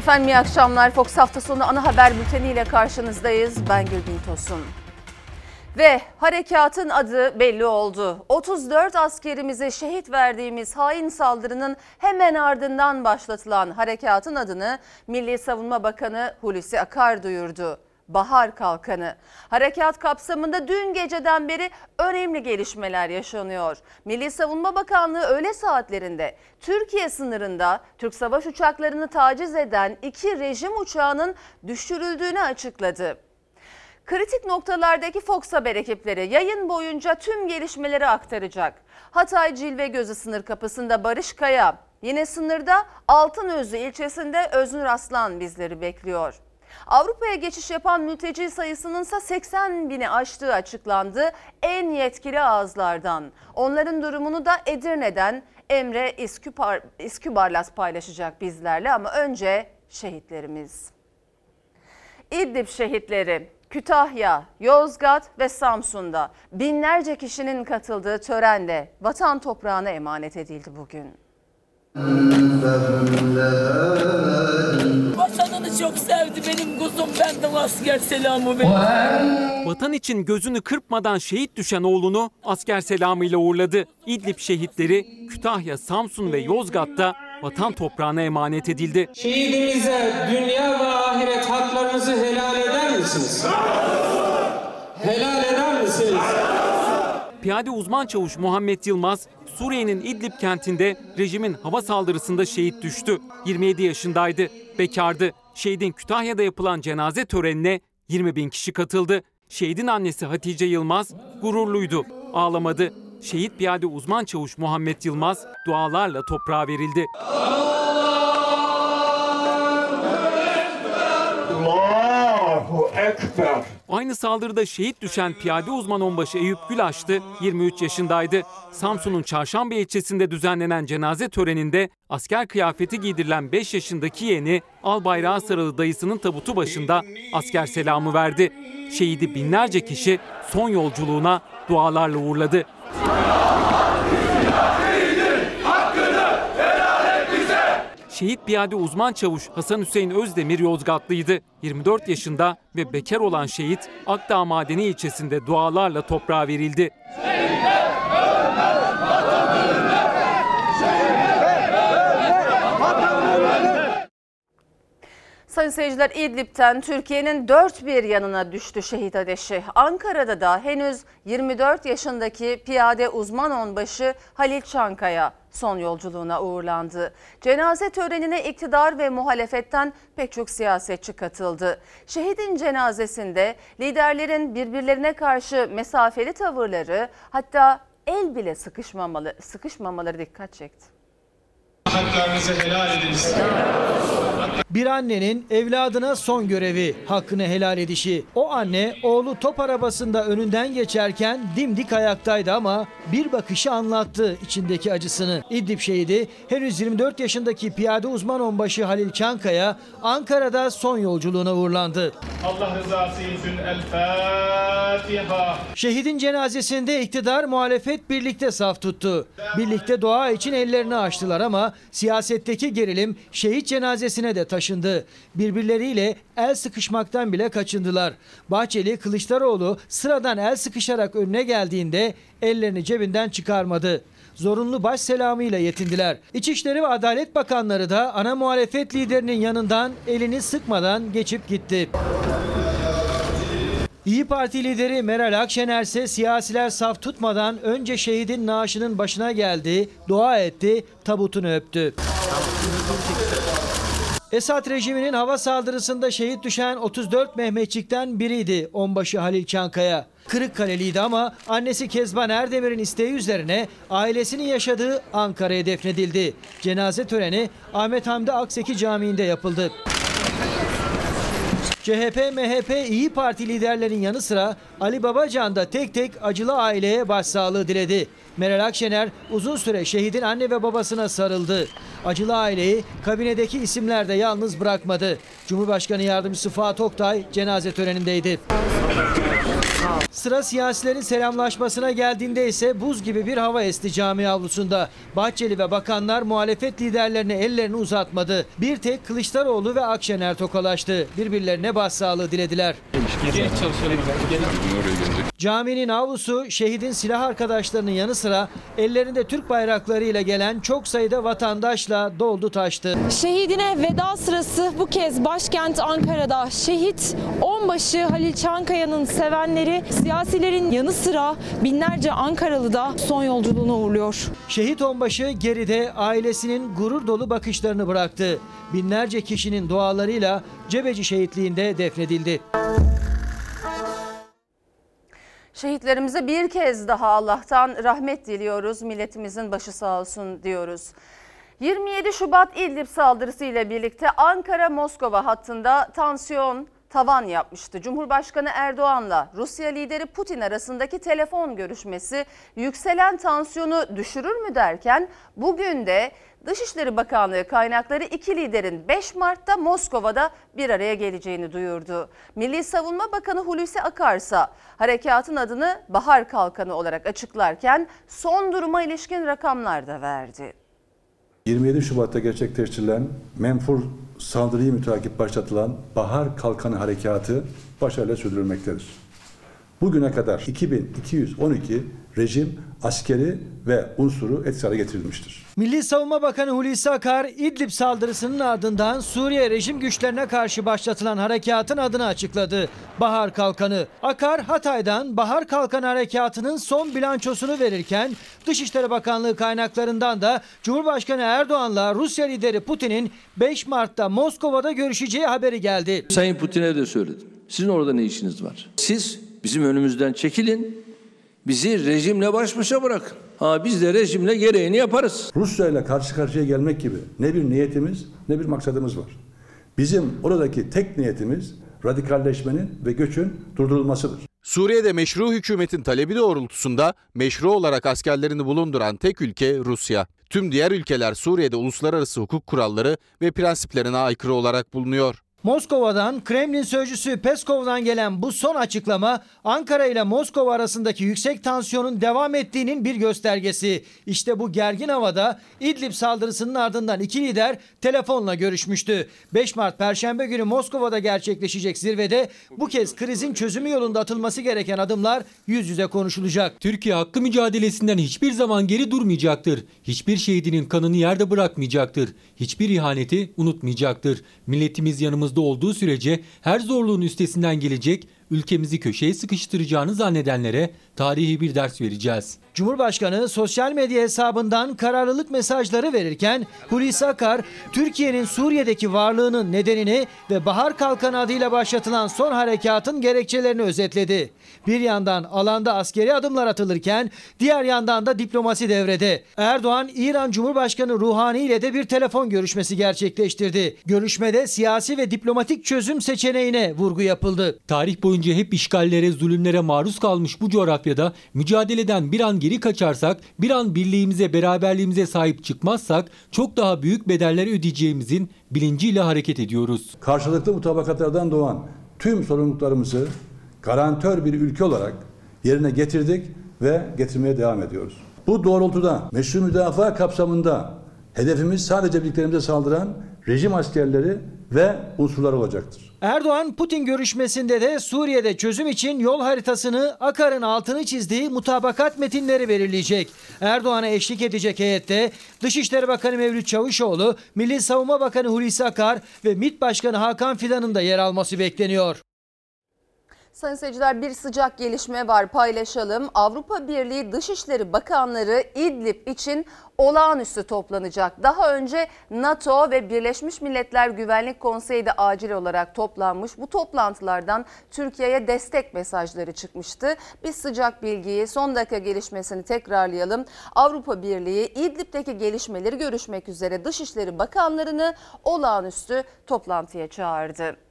Efendim iyi akşamlar. Fox hafta sonu ana haber bülteniyle karşınızdayız. Ben Gülbin Tosun. Ve harekatın adı belli oldu. 34 askerimize şehit verdiğimiz hain saldırının hemen ardından başlatılan harekatın adını Milli Savunma Bakanı Hulusi Akar duyurdu. Bahar Kalkanı. Harekat kapsamında dün geceden beri önemli gelişmeler yaşanıyor. Milli Savunma Bakanlığı öğle saatlerinde Türkiye sınırında Türk savaş uçaklarını taciz eden iki rejim uçağının düşürüldüğünü açıkladı. Kritik noktalardaki Fox Haber ekipleri yayın boyunca tüm gelişmeleri aktaracak. Hatay Cilve Gözü sınır kapısında Barış Kaya, yine sınırda Altınözü ilçesinde Öznur Aslan bizleri bekliyor. Avrupa'ya geçiş yapan mülteci sayısının ise 80 bini aştığı açıklandı en yetkili ağızlardan. Onların durumunu da Edirne'den Emre İskübar, İskübarlas paylaşacak bizlerle ama önce şehitlerimiz. İdlib şehitleri Kütahya, Yozgat ve Samsun'da binlerce kişinin katıldığı törende vatan toprağına emanet edildi bugün. Vatanını çok sevdi benim kuzum benden asker selamı verin. Vatan için gözünü kırpmadan şehit düşen oğlunu asker selamıyla uğurladı. İdlib şehitleri Kütahya, Samsun ve Yozgat'ta vatan toprağına emanet edildi. Şehidimize dünya ve ahiret haklarınızı helal eder misiniz? Helal eder misiniz? Piyade uzman çavuş Muhammed Yılmaz, Suriye'nin İdlib kentinde rejimin hava saldırısında şehit düştü. 27 yaşındaydı, bekardı. Şehidin Kütahya'da yapılan cenaze törenine 20 bin kişi katıldı. Şehidin annesi Hatice Yılmaz gururluydu, ağlamadı. Şehit piyade uzman çavuş Muhammed Yılmaz dualarla toprağa verildi. Allahu Ekber. Aynı saldırıda şehit düşen piyade uzman onbaşı Eyüp Gülaştı 23 yaşındaydı. Samsun'un Çarşamba ilçesinde düzenlenen cenaze töreninde asker kıyafeti giydirilen 5 yaşındaki yeğeni al bayrağı sarılı dayısının tabutu başında asker selamı verdi. Şehidi binlerce kişi son yolculuğuna dualarla uğurladı. Şehit piyade uzman çavuş Hasan Hüseyin Özdemir Yozgatlıydı. 24 yaşında ve bekar olan şehit Akdağ Madeni ilçesinde dualarla toprağa verildi. Sayın seyirciler İdlib'ten Türkiye'nin dört bir yanına düştü şehit ateşi. Ankara'da da henüz 24 yaşındaki piyade uzman onbaşı Halil Çankaya son yolculuğuna uğurlandı. Cenaze törenine iktidar ve muhalefetten pek çok siyasetçi katıldı. Şehidin cenazesinde liderlerin birbirlerine karşı mesafeli tavırları hatta el bile sıkışmamalı, sıkışmamaları dikkat çekti. Haklarınızı helal ediniz. Bir annenin evladına son görevi, hakkını helal edişi. O anne oğlu top arabasında önünden geçerken dimdik ayaktaydı ama bir bakışı anlattı içindeki acısını. İdlib şehidi henüz 24 yaşındaki piyade uzman onbaşı Halil Çankaya Ankara'da son yolculuğuna uğurlandı. Allah rızası için El Fatiha. Şehidin cenazesinde iktidar muhalefet birlikte saf tuttu. Birlikte dua için ellerini açtılar ama siyasetteki gerilim şehit cenazesine de taşındı. Birbirleriyle el sıkışmaktan bile kaçındılar. Bahçeli Kılıçdaroğlu sıradan el sıkışarak önüne geldiğinde ellerini cebinden çıkarmadı. Zorunlu baş selamıyla yetindiler. İçişleri ve Adalet Bakanları da ana muhalefet liderinin yanından elini sıkmadan geçip gitti. İyi Parti lideri Meral Akşener ise siyasiler saf tutmadan önce şehidin naaşının başına geldi, dua etti, tabutunu öptü. Esad rejiminin hava saldırısında şehit düşen 34 Mehmetçik'ten biriydi onbaşı Halil Çankaya. Kırıkkaleliydi ama annesi Kezban Erdemir'in isteği üzerine ailesinin yaşadığı Ankara'ya defnedildi. Cenaze töreni Ahmet Hamdi Akseki Camii'nde yapıldı. CHP, MHP, İyi Parti liderlerin yanı sıra Ali Babacan da tek tek acılı aileye başsağlığı diledi. Meral Akşener uzun süre şehidin anne ve babasına sarıldı. Acılı aileyi kabinedeki isimler de yalnız bırakmadı. Cumhurbaşkanı Yardımcısı Fuat Oktay cenaze törenindeydi. Sıra siyasilerin selamlaşmasına geldiğinde ise buz gibi bir hava esti cami avlusunda. Bahçeli ve bakanlar muhalefet liderlerine ellerini uzatmadı. Bir tek Kılıçdaroğlu ve Akşener tokalaştı. Birbirlerine başsağlığı dilediler. Caminin avlusu şehidin silah arkadaşlarının yanı sıra ellerinde Türk bayraklarıyla gelen çok sayıda vatandaşla doldu taştı. Şehidine veda sırası bu kez başkent Ankara'da. Şehit onbaşı Halil Çankaya'nın sevenleri siyasilerin yanı sıra binlerce Ankaralı da son yolculuğuna uğurluyor. Şehit onbaşı geride ailesinin gurur dolu bakışlarını bıraktı. Binlerce kişinin dualarıyla Cebeci şehitliğinde defnedildi. Şehitlerimize bir kez daha Allah'tan rahmet diliyoruz. Milletimizin başı sağ olsun diyoruz. 27 Şubat İdlib saldırısı ile birlikte Ankara-Moskova hattında tansiyon tavan yapmıştı. Cumhurbaşkanı Erdoğan'la Rusya lideri Putin arasındaki telefon görüşmesi yükselen tansiyonu düşürür mü derken bugün de Dışişleri Bakanlığı kaynakları iki liderin 5 Mart'ta Moskova'da bir araya geleceğini duyurdu. Milli Savunma Bakanı Hulusi Akarsa harekatın adını Bahar Kalkanı olarak açıklarken son duruma ilişkin rakamlar da verdi. 27 Şubat'ta gerçekleştirilen menfur saldırıyı mütakip başlatılan Bahar Kalkanı Harekatı başarıyla sürdürülmektedir. Bugüne kadar 2212 rejim askeri ve unsuru etkisiz hale getirilmiştir. Milli Savunma Bakanı Hulusi Akar, İdlib saldırısının ardından Suriye rejim güçlerine karşı başlatılan harekatın adını açıkladı. Bahar Kalkanı. Akar, Hatay'dan Bahar Kalkanı harekatının son bilançosunu verirken Dışişleri Bakanlığı kaynaklarından da Cumhurbaşkanı Erdoğan'la Rusya lideri Putin'in 5 Mart'ta Moskova'da görüşeceği haberi geldi. Sayın Putin'e de söyledim. Sizin orada ne işiniz var? Siz bizim önümüzden çekilin. Bizi rejimle baş başa bırakın. Ha biz de rejimle gereğini yaparız. Rusya ile karşı karşıya gelmek gibi ne bir niyetimiz ne bir maksadımız var. Bizim oradaki tek niyetimiz radikalleşmenin ve göçün durdurulmasıdır. Suriye'de meşru hükümetin talebi doğrultusunda meşru olarak askerlerini bulunduran tek ülke Rusya. Tüm diğer ülkeler Suriye'de uluslararası hukuk kuralları ve prensiplerine aykırı olarak bulunuyor. Moskova'dan Kremlin sözcüsü Peskov'dan gelen bu son açıklama Ankara ile Moskova arasındaki yüksek tansiyonun devam ettiğinin bir göstergesi. İşte bu gergin havada İdlib saldırısının ardından iki lider telefonla görüşmüştü. 5 Mart Perşembe günü Moskova'da gerçekleşecek zirvede bu kez krizin çözümü yolunda atılması gereken adımlar yüz yüze konuşulacak. Türkiye hakkı mücadelesinden hiçbir zaman geri durmayacaktır. Hiçbir şehidinin kanını yerde bırakmayacaktır. Hiçbir ihaneti unutmayacaktır. Milletimiz yanımızda olduğu sürece her zorluğun üstesinden gelecek, ülkemizi köşeye sıkıştıracağını zannedenlere tarihi bir ders vereceğiz. Cumhurbaşkanı sosyal medya hesabından kararlılık mesajları verirken Hulusi Akar, Türkiye'nin Suriye'deki varlığının nedenini ve Bahar Kalkanı adıyla başlatılan son harekatın gerekçelerini özetledi. Bir yandan alanda askeri adımlar atılırken diğer yandan da diplomasi devrede. Erdoğan, İran Cumhurbaşkanı Ruhani ile de bir telefon görüşmesi gerçekleştirdi. Görüşmede siyasi ve diplomatik çözüm seçeneğine vurgu yapıldı. Tarih boyunca hep işgallere, zulümlere maruz kalmış bu coğrafyada mücadeleden bir an geri kaçarsak, bir an birliğimize, beraberliğimize sahip çıkmazsak çok daha büyük bedeller ödeyeceğimizin bilinciyle hareket ediyoruz. Karşılıklı mutabakatlardan doğan tüm sorumluluklarımızı garantör bir ülke olarak yerine getirdik ve getirmeye devam ediyoruz. Bu doğrultuda meşru müdafaa kapsamında hedefimiz sadece birliklerimize saldıran rejim askerleri ve unsurlar olacaktır. Erdoğan Putin görüşmesinde de Suriye'de çözüm için yol haritasını Akar'ın altını çizdiği mutabakat metinleri belirleyecek. Erdoğan'a eşlik edecek heyette Dışişleri Bakanı Mevlüt Çavuşoğlu, Milli Savunma Bakanı Hulusi Akar ve MİT Başkanı Hakan Fidan'ın da yer alması bekleniyor. Sayın seyirciler bir sıcak gelişme var paylaşalım. Avrupa Birliği Dışişleri Bakanları İdlib için olağanüstü toplanacak. Daha önce NATO ve Birleşmiş Milletler Güvenlik Konseyi de acil olarak toplanmış. Bu toplantılardan Türkiye'ye destek mesajları çıkmıştı. Biz sıcak bilgiyi son dakika gelişmesini tekrarlayalım. Avrupa Birliği İdlib'deki gelişmeleri görüşmek üzere Dışişleri Bakanlarını olağanüstü toplantıya çağırdı.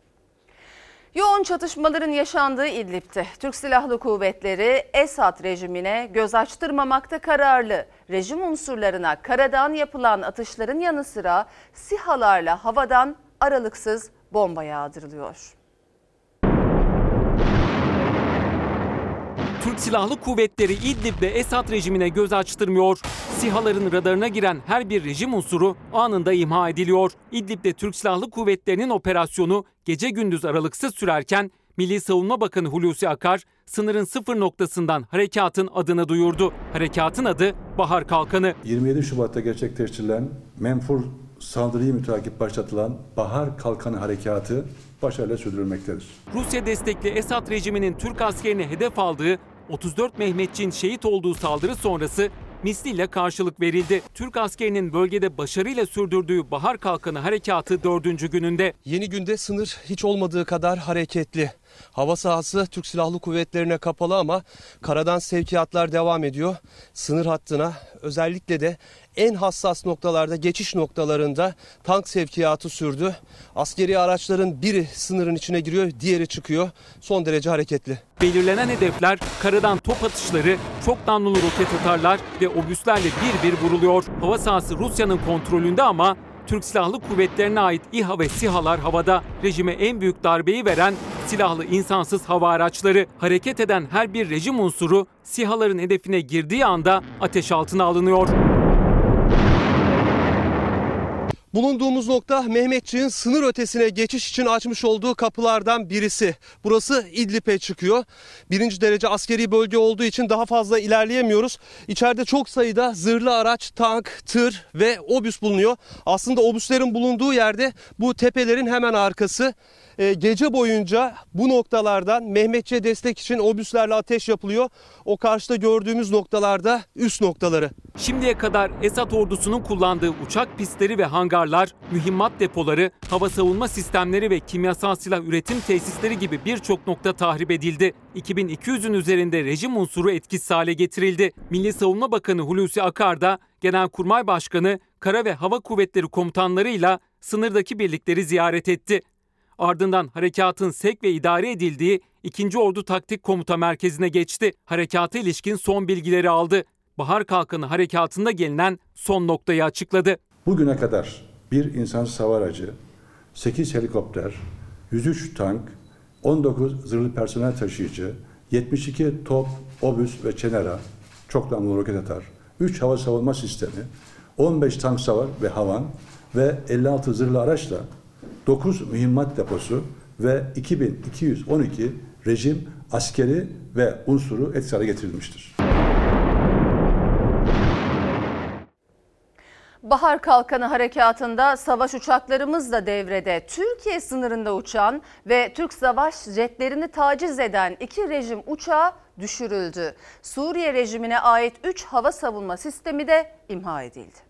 Yoğun çatışmaların yaşandığı İdlib'te Türk Silahlı Kuvvetleri Esad rejimine göz açtırmamakta kararlı. Rejim unsurlarına karadan yapılan atışların yanı sıra SİHA'larla havadan aralıksız bomba yağdırılıyor. Türk Silahlı Kuvvetleri İdlib'de Esad rejimine göz açtırmıyor. SİHA'ların radarına giren her bir rejim unsuru anında imha ediliyor. İdlib'de Türk Silahlı Kuvvetleri'nin operasyonu gece gündüz aralıksız sürerken Milli Savunma Bakanı Hulusi Akar sınırın sıfır noktasından harekatın adını duyurdu. Harekatın adı Bahar Kalkanı. 27 Şubat'ta gerçekleştirilen menfur saldırıyı mütakip başlatılan Bahar Kalkanı Harekatı başarıyla sürdürülmektedir. Rusya destekli Esad rejiminin Türk askerini hedef aldığı 34 Mehmetçiğin şehit olduğu saldırı sonrası misliyle karşılık verildi. Türk askerinin bölgede başarıyla sürdürdüğü Bahar Kalkanı harekatı dördüncü gününde. Yeni günde sınır hiç olmadığı kadar hareketli. Hava sahası Türk Silahlı Kuvvetlerine kapalı ama karadan sevkiyatlar devam ediyor. Sınır hattına özellikle de en hassas noktalarda geçiş noktalarında tank sevkiyatı sürdü. Askeri araçların biri sınırın içine giriyor, diğeri çıkıyor. Son derece hareketli. Belirlenen hedefler karadan top atışları, çok namlulu roket atarlar ve obüslerle bir bir vuruluyor. Hava sahası Rusya'nın kontrolünde ama Türk Silahlı Kuvvetlerine ait İHA ve SİHA'lar havada rejime en büyük darbeyi veren silahlı insansız hava araçları. Hareket eden her bir rejim unsuru SİHA'ların hedefine girdiği anda ateş altına alınıyor. Bulunduğumuz nokta Mehmetçiğin sınır ötesine geçiş için açmış olduğu kapılardan birisi. Burası İdlib'e çıkıyor. Birinci derece askeri bölge olduğu için daha fazla ilerleyemiyoruz. İçeride çok sayıda zırhlı araç, tank, tır ve obüs bulunuyor. Aslında obüslerin bulunduğu yerde bu tepelerin hemen arkası. Ee, gece boyunca bu noktalardan Mehmetçi'ye destek için obüslerle ateş yapılıyor. O karşıda gördüğümüz noktalarda üst noktaları. Şimdiye kadar Esad ordusunun kullandığı uçak pistleri ve hangarlar, mühimmat depoları, hava savunma sistemleri ve kimyasal silah üretim tesisleri gibi birçok nokta tahrip edildi. 2200'ün üzerinde rejim unsuru etkisiz hale getirildi. Milli Savunma Bakanı Hulusi Akar da Genelkurmay Başkanı, Kara ve Hava Kuvvetleri komutanlarıyla sınırdaki birlikleri ziyaret etti. Ardından harekatın sevk ve idare edildiği 2. Ordu Taktik Komuta Merkezi'ne geçti. Harekata ilişkin son bilgileri aldı. Bahar Kalkanı harekatında gelinen son noktayı açıkladı. Bugüne kadar bir insansız hava aracı, 8 helikopter, 103 tank, 19 zırhlı personel taşıyıcı, 72 top, obüs ve çenera, çok namlulu roket atar, 3 hava savunma sistemi, 15 tank savar ve havan ve 56 zırhlı araçla 9 mühimmat deposu ve 2212 rejim askeri ve unsuru etkisiz getirilmiştir. Bahar Kalkanı Harekatı'nda savaş uçaklarımız da devrede. Türkiye sınırında uçan ve Türk savaş jetlerini taciz eden iki rejim uçağı düşürüldü. Suriye rejimine ait 3 hava savunma sistemi de imha edildi.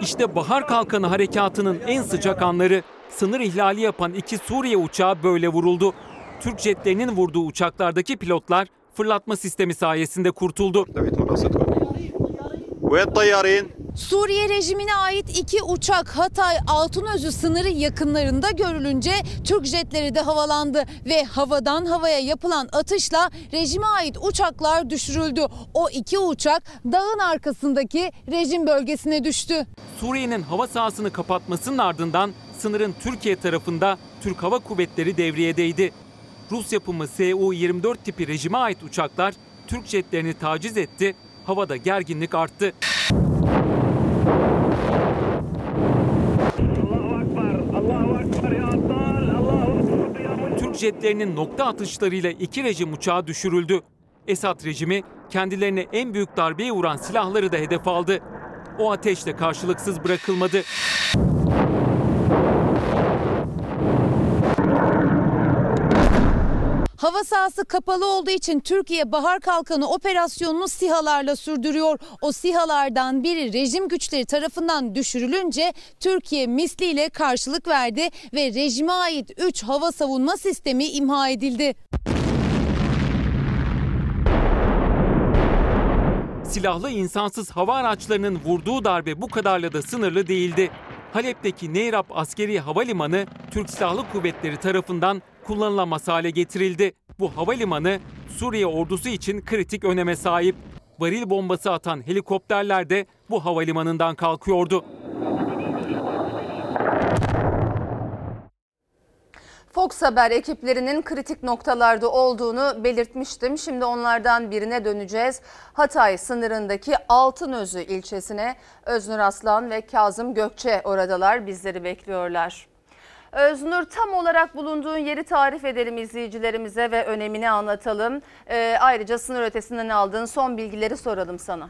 İşte Bahar Kalkanı harekatının en sıcak anları. Sınır ihlali yapan iki Suriye uçağı böyle vuruldu. Türk jetlerinin vurduğu uçaklardaki pilotlar fırlatma sistemi sayesinde kurtuldu. Suriye rejimine ait iki uçak Hatay Altınözü sınırı yakınlarında görülünce Türk jetleri de havalandı ve havadan havaya yapılan atışla rejime ait uçaklar düşürüldü. O iki uçak dağın arkasındaki rejim bölgesine düştü. Suriye'nin hava sahasını kapatmasının ardından sınırın Türkiye tarafında Türk Hava Kuvvetleri devriyedeydi. Rus yapımı Su-24 tipi rejime ait uçaklar Türk jetlerini taciz etti, havada gerginlik arttı. Türk jetlerinin nokta atışlarıyla iki rejim uçağı düşürüldü. Esad rejimi kendilerine en büyük darbeyi vuran silahları da hedef aldı. O ateşle karşılıksız bırakılmadı. Hava sahası kapalı olduğu için Türkiye Bahar Kalkanı operasyonunu SİHA'larla sürdürüyor. O SİHA'lardan biri rejim güçleri tarafından düşürülünce Türkiye misliyle karşılık verdi ve rejime ait 3 hava savunma sistemi imha edildi. Silahlı insansız hava araçlarının vurduğu darbe bu kadarla da sınırlı değildi. Halep'teki Neyrap Askeri Havalimanı Türk Silahlı Kuvvetleri tarafından kullanılamaz hale getirildi. Bu havalimanı Suriye ordusu için kritik öneme sahip. Varil bombası atan helikopterler de bu havalimanından kalkıyordu. Fox Haber ekiplerinin kritik noktalarda olduğunu belirtmiştim. Şimdi onlardan birine döneceğiz. Hatay sınırındaki Altınözü ilçesine Öznur Aslan ve Kazım Gökçe oradalar bizleri bekliyorlar. Öznur tam olarak bulunduğun yeri tarif edelim izleyicilerimize ve önemini anlatalım. Ee, ayrıca sınır ötesinden aldığın son bilgileri soralım sana.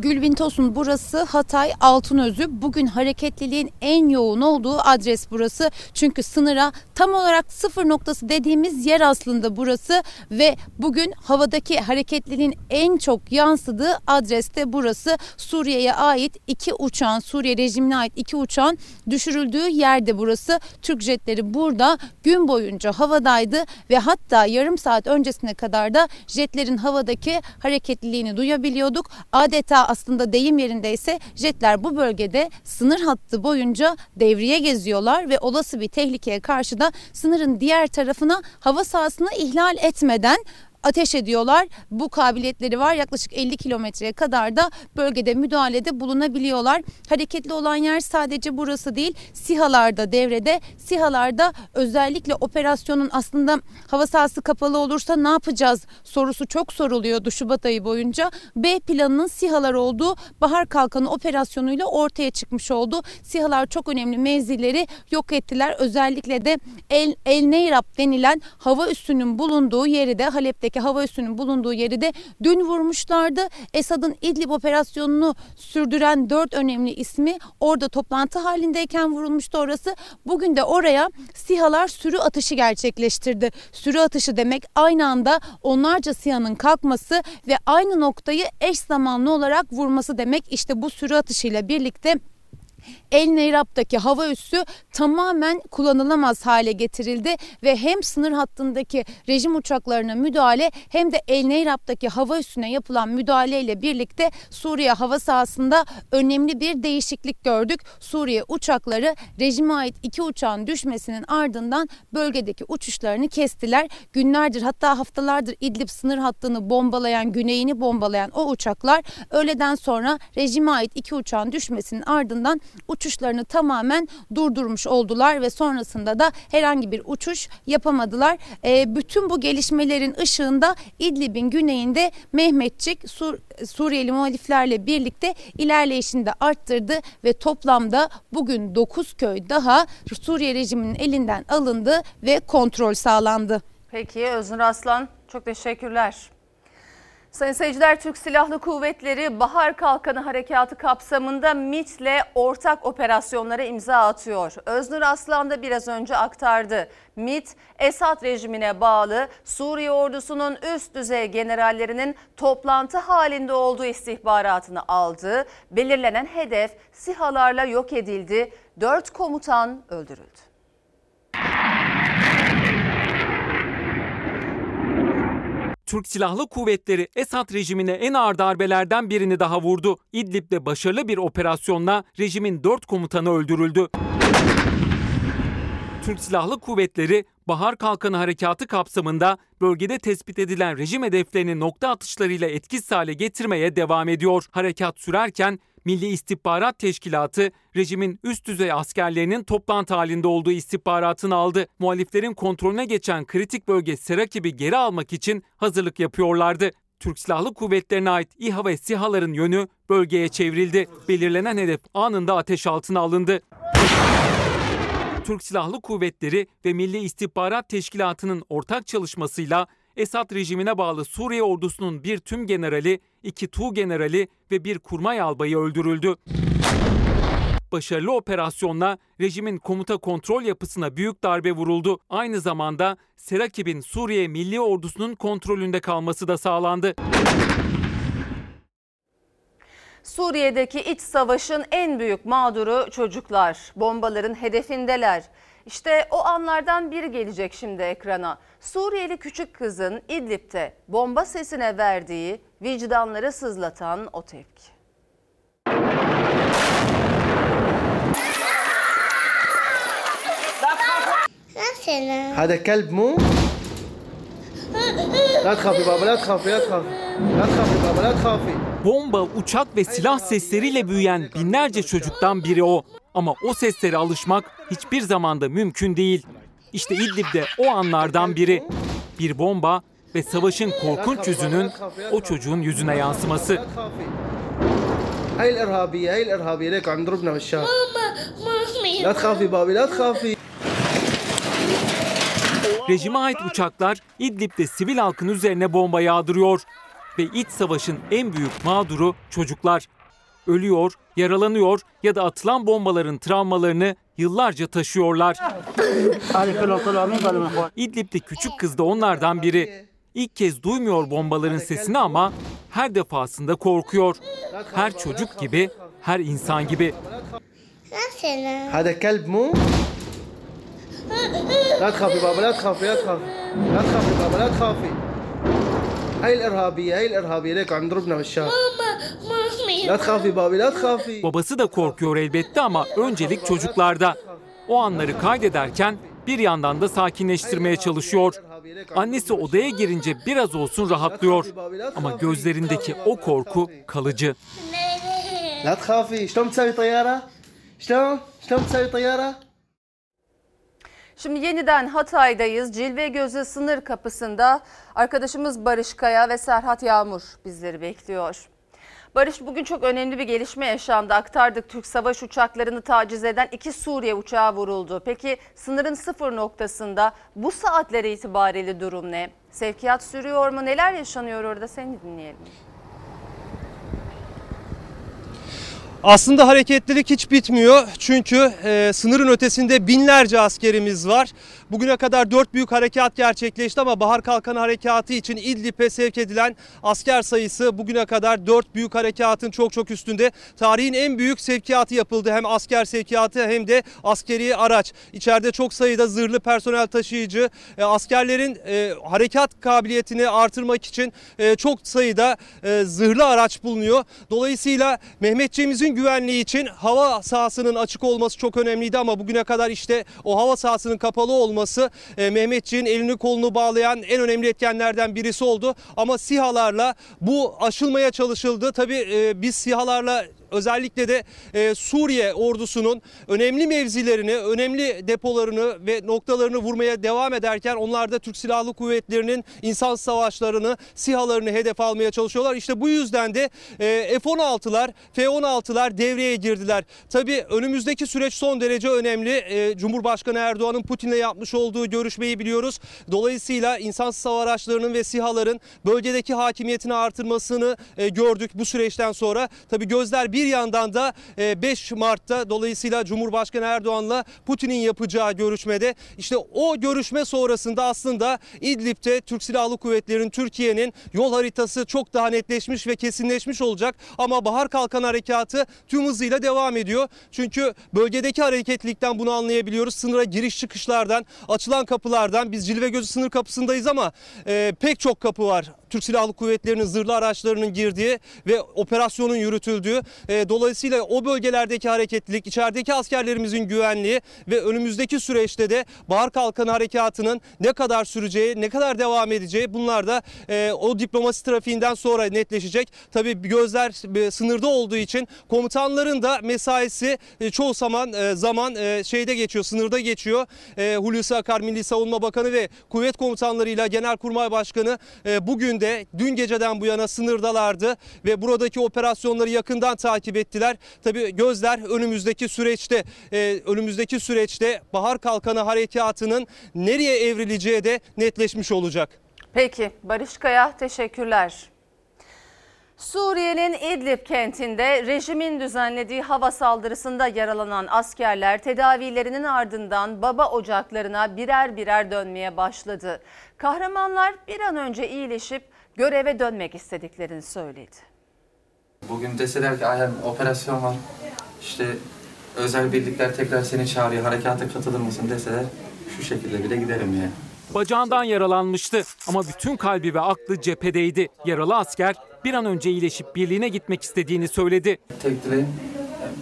Gülbin Tosun burası Hatay Altınözü. Bugün hareketliliğin en yoğun olduğu adres burası. Çünkü sınıra tam olarak sıfır noktası dediğimiz yer aslında burası ve bugün havadaki hareketliliğin en çok yansıdığı adres de burası. Suriye'ye ait iki uçağın, Suriye rejimine ait iki uçağın düşürüldüğü yerde burası. Türk jetleri burada gün boyunca havadaydı ve hatta yarım saat öncesine kadar da jetlerin havadaki hareketliliğini duyabiliyorduk. Adeta aslında deyim yerindeyse jetler bu bölgede sınır hattı boyunca devriye geziyorlar ve olası bir tehlikeye karşı da sınırın diğer tarafına hava sahasını ihlal etmeden ateş ediyorlar. Bu kabiliyetleri var. Yaklaşık 50 kilometreye kadar da bölgede müdahalede bulunabiliyorlar. Hareketli olan yer sadece burası değil. SİHA'larda devrede. SİHA'larda özellikle operasyonun aslında hava sahası kapalı olursa ne yapacağız sorusu çok soruluyordu Şubat ayı boyunca. B planının SİHA'lar olduğu Bahar Kalkanı operasyonuyla ortaya çıkmış oldu. SİHA'lar çok önemli mevzileri yok ettiler. Özellikle de El, El Neyrab denilen hava üssünün bulunduğu yeri de Halep'teki hava üssünün bulunduğu yeri de dün vurmuşlardı. Esad'ın İdlib operasyonunu sürdüren dört önemli ismi orada toplantı halindeyken vurulmuştu orası. Bugün de oraya SİHA'lar sürü atışı gerçekleştirdi. Sürü atışı demek aynı anda onlarca SİHA'nın kalkması ve aynı noktayı eş zamanlı olarak vurması demek. İşte bu sürü atışıyla birlikte El Neyrab'daki hava üssü tamamen kullanılamaz hale getirildi ve hem sınır hattındaki rejim uçaklarına müdahale hem de El Neyrab'daki hava üssüne yapılan müdahaleyle birlikte Suriye hava sahasında önemli bir değişiklik gördük. Suriye uçakları rejime ait iki uçağın düşmesinin ardından bölgedeki uçuşlarını kestiler. Günlerdir hatta haftalardır İdlib sınır hattını bombalayan, güneyini bombalayan o uçaklar öğleden sonra rejime ait iki uçağın düşmesinin ardından uçuşlarını tamamen durdurmuş oldular ve sonrasında da herhangi bir uçuş yapamadılar. E, bütün bu gelişmelerin ışığında İdlib'in güneyinde Mehmetçik Sur Suriyeli muhaliflerle birlikte ilerleyişini de arttırdı ve toplamda bugün 9 köy daha Suriye rejiminin elinden alındı ve kontrol sağlandı. Peki Öznur Aslan çok teşekkürler. Sayın seyirciler Türk Silahlı Kuvvetleri Bahar Kalkanı Harekatı kapsamında MİT'le ortak operasyonlara imza atıyor. Öznur Aslan da biraz önce aktardı. MİT, Esad rejimine bağlı Suriye ordusunun üst düzey generallerinin toplantı halinde olduğu istihbaratını aldı. Belirlenen hedef SİHA'larla yok edildi. Dört komutan öldürüldü. Türk Silahlı Kuvvetleri Esad rejimine en ağır darbelerden birini daha vurdu. İdlib'de başarılı bir operasyonla rejimin 4 komutanı öldürüldü. Türk Silahlı Kuvvetleri Bahar Kalkanı Harekatı kapsamında bölgede tespit edilen rejim hedeflerini nokta atışlarıyla etkisiz hale getirmeye devam ediyor. Harekat sürerken Milli İstihbarat Teşkilatı rejimin üst düzey askerlerinin toplantı halinde olduğu istihbaratını aldı. Muhaliflerin kontrolüne geçen kritik bölge Serakib'i geri almak için hazırlık yapıyorlardı. Türk Silahlı Kuvvetlerine ait İHA ve SİHA'ların yönü bölgeye çevrildi. Belirlenen hedef anında ateş altına alındı. Türk Silahlı Kuvvetleri ve Milli İstihbarat Teşkilatı'nın ortak çalışmasıyla Esad rejimine bağlı Suriye ordusunun bir tüm generali, iki Tu generali ve bir kurmay albayı öldürüldü. Başarılı operasyonla rejimin komuta kontrol yapısına büyük darbe vuruldu. Aynı zamanda Serakib'in Suriye Milli Ordusu'nun kontrolünde kalması da sağlandı. Suriye'deki iç savaşın en büyük mağduru çocuklar. Bombaların hedefindeler. İşte o anlardan biri gelecek şimdi ekrana. Suriyeli küçük kızın İdlib'te bomba sesine verdiği vicdanları sızlatan o tepki. هذا كلب مو لا تخافي بابا لا Bomba, uçak ve silah sesleriyle büyüyen binlerce çocuktan biri o. Ama o seslere alışmak hiçbir zamanda mümkün değil. İşte İdlib'de o anlardan biri. Bir bomba ve savaşın korkunç yüzünün o çocuğun yüzüne yansıması. هاي الارهابيه هاي الارهابيه ليك عم ضربنا بالشارع ماما لا تخافي بابي لا تخافي Rejime ait uçaklar İdlib'de sivil halkın üzerine bomba yağdırıyor ve iç savaşın en büyük mağduru çocuklar ölüyor, yaralanıyor ya da atılan bombaların travmalarını yıllarca taşıyorlar. İdlib'de küçük kız da onlardan biri. İlk kez duymuyor bombaların sesini ama her defasında korkuyor. Her çocuk gibi, her insan gibi. Hadi kelb mu? لا تخافي بابا لا تخافي لا تخافي لا تخافي بابا لا تخافي هاي الارهابيه هاي الارهابيه ليك عم ضربنا بالشارع لا تخافي بابي لا تخافي Babası da korkuyor elbette ama öncelik çocuklarda. O anları kaydederken bir yandan da sakinleştirmeye çalışıyor. Annesi odaya girince biraz olsun rahatlıyor. Ama gözlerindeki o korku kalıcı. لا تخافي شلون تسوي طياره؟ شلون؟ شلون تسوي طياره؟ Şimdi yeniden Hatay'dayız. Cilve Gözü sınır kapısında arkadaşımız Barış Kaya ve Serhat Yağmur bizleri bekliyor. Barış bugün çok önemli bir gelişme yaşandı. Aktardık Türk savaş uçaklarını taciz eden iki Suriye uçağı vuruldu. Peki sınırın sıfır noktasında bu saatler itibariyle durum ne? Sevkiyat sürüyor mu? Neler yaşanıyor orada? Seni dinleyelim. Aslında hareketlilik hiç bitmiyor çünkü e, sınırın ötesinde binlerce askerimiz var. Bugüne kadar dört büyük harekat gerçekleşti ama Bahar Kalkanı Harekatı için İdlib'e sevk edilen asker sayısı bugüne kadar dört büyük harekatın çok çok üstünde. Tarihin en büyük sevkiyatı yapıldı hem asker sevkiyatı hem de askeri araç. İçeride çok sayıda zırhlı personel taşıyıcı e, askerlerin e, harekat kabiliyetini artırmak için e, çok sayıda zırhlı araç bulunuyor. Dolayısıyla Mehmetçiğimizin güvenliği için hava sahasının açık olması çok önemliydi ama bugüne kadar işte o hava sahasının kapalı olması e, Mehmetçiğin elini kolunu bağlayan en önemli etkenlerden birisi oldu. Ama SİHA'larla bu aşılmaya çalışıldı. Tabii e, biz SİHA'larla özellikle de e, Suriye ordusunun önemli mevzilerini, önemli depolarını ve noktalarını vurmaya devam ederken onlar da Türk Silahlı Kuvvetleri'nin insan savaşlarını, SİHA'larını hedef almaya çalışıyorlar. İşte bu yüzden de e, F-16'lar, F-16'lar devreye girdiler. Tabii önümüzdeki süreç son derece önemli. E, Cumhurbaşkanı Erdoğan'ın Putin'le yapmış olduğu görüşmeyi biliyoruz. Dolayısıyla insansız hava araçlarının ve SİHA'ların bölgedeki hakimiyetini artırmasını e, gördük bu süreçten sonra. Tabii gözler bir yandan da e, 5 Mart'ta dolayısıyla Cumhurbaşkanı Erdoğan'la Putin'in yapacağı görüşmede işte o görüşme sonrasında aslında İdlib'de Türk Silahlı Kuvvetleri'nin Türkiye'nin yol haritası çok daha netleşmiş ve kesinleşmiş olacak. Ama Bahar Kalkan Harekatı tüm hızıyla devam ediyor. Çünkü bölgedeki hareketlilikten bunu anlayabiliyoruz. Sınıra giriş çıkışlardan, açılan kapılardan biz Cilve Gözü sınır kapısındayız ama e, pek çok kapı var. Türk Silahlı Kuvvetleri'nin zırhlı araçlarının girdiği ve operasyonun yürütüldüğü. E, dolayısıyla o bölgelerdeki hareketlilik, içerideki askerlerimizin güvenliği ve önümüzdeki süreçte de Bahar Kalkanı Harekatı'nın ne kadar süreceği, ne kadar devam edeceği bunlar da e, o diplomasi trafiğinden sonra netleşecek. Tabii gözler e, sınırda olduğu için komutanların da mesaisi çoğu zaman zaman şeyde geçiyor, sınırda geçiyor. Hulusi Akar Milli Savunma Bakanı ve kuvvet komutanlarıyla Genelkurmay Başkanı bugün de dün geceden bu yana sınırdalardı ve buradaki operasyonları yakından takip ettiler. Tabii gözler önümüzdeki süreçte e, önümüzdeki süreçte Bahar Kalkanı Harekatı'nın nereye evrileceği de netleşmiş olacak. Peki Barış Kaya teşekkürler. Suriye'nin İdlib kentinde rejimin düzenlediği hava saldırısında yaralanan askerler tedavilerinin ardından baba ocaklarına birer birer dönmeye başladı. Kahramanlar bir an önce iyileşip göreve dönmek istediklerini söyledi. Bugün deseler ki aynen operasyon var, işte özel birlikler tekrar seni çağırıyor, harekata katılır mısın deseler şu şekilde bile giderim yani. Bacağından yaralanmıştı ama bütün kalbi ve aklı cephedeydi. Yaralı asker bir an önce iyileşip birliğine gitmek istediğini söyledi. Tek dileğim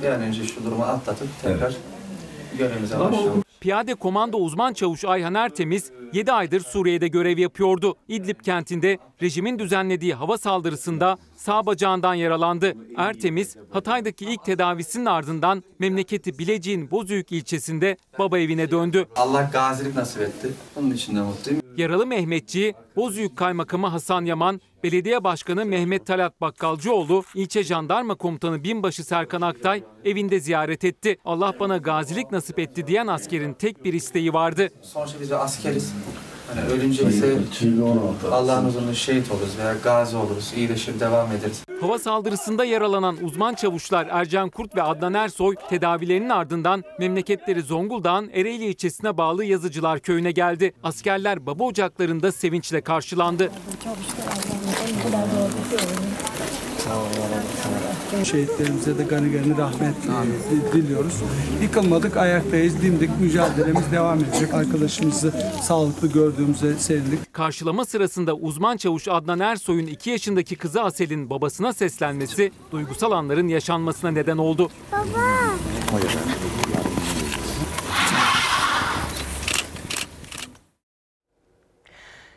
bir an önce şu durumu atlatıp tekrar görevimize başlayalım. Piyade Komando Uzman Çavuş Ayhan Ertemiz 7 aydır Suriye'de görev yapıyordu. İdlib kentinde rejimin düzenlediği hava saldırısında sağ bacağından yaralandı. Ertemiz Hatay'daki ilk tedavisinin ardından memleketi Bilecik'in Bozüyük ilçesinde baba evine döndü. Allah gazilik nasip etti. Bunun için de mutluyum. Yaralı Mehmetçi'yi Bozüyük Kaymakamı Hasan Yaman, Belediye Başkanı Mehmet Talat Bakkalcıoğlu, ilçe jandarma komutanı binbaşı Serkan Aktay evinde ziyaret etti. Allah bana gazilik nasip etti diyen askerin tek bir isteği vardı. Sonuçta biz askeriz. Hani ölünce ise Allah'ın huzurunda şehit oluruz veya gazi oluruz. İyileşir devam ederiz. Hava saldırısında yaralanan uzman çavuşlar Ercan Kurt ve Adnan Ersoy tedavilerinin ardından memleketleri Zonguldak'ın Ereğli ilçesine bağlı Yazıcılar köyüne geldi. Askerler baba ocaklarında sevinçle karşılandı. Şehitlerimize de gani gani rahmet diliyoruz. Yıkılmadık, ayaktayız, dimdik, mücadelemiz devam edecek. Arkadaşımızı sağlıklı gördüğümüze sevindik. Karşılama sırasında uzman çavuş Adnan Ersoy'un 2 yaşındaki kızı Asel'in babasına seslenmesi duygusal anların yaşanmasına neden oldu.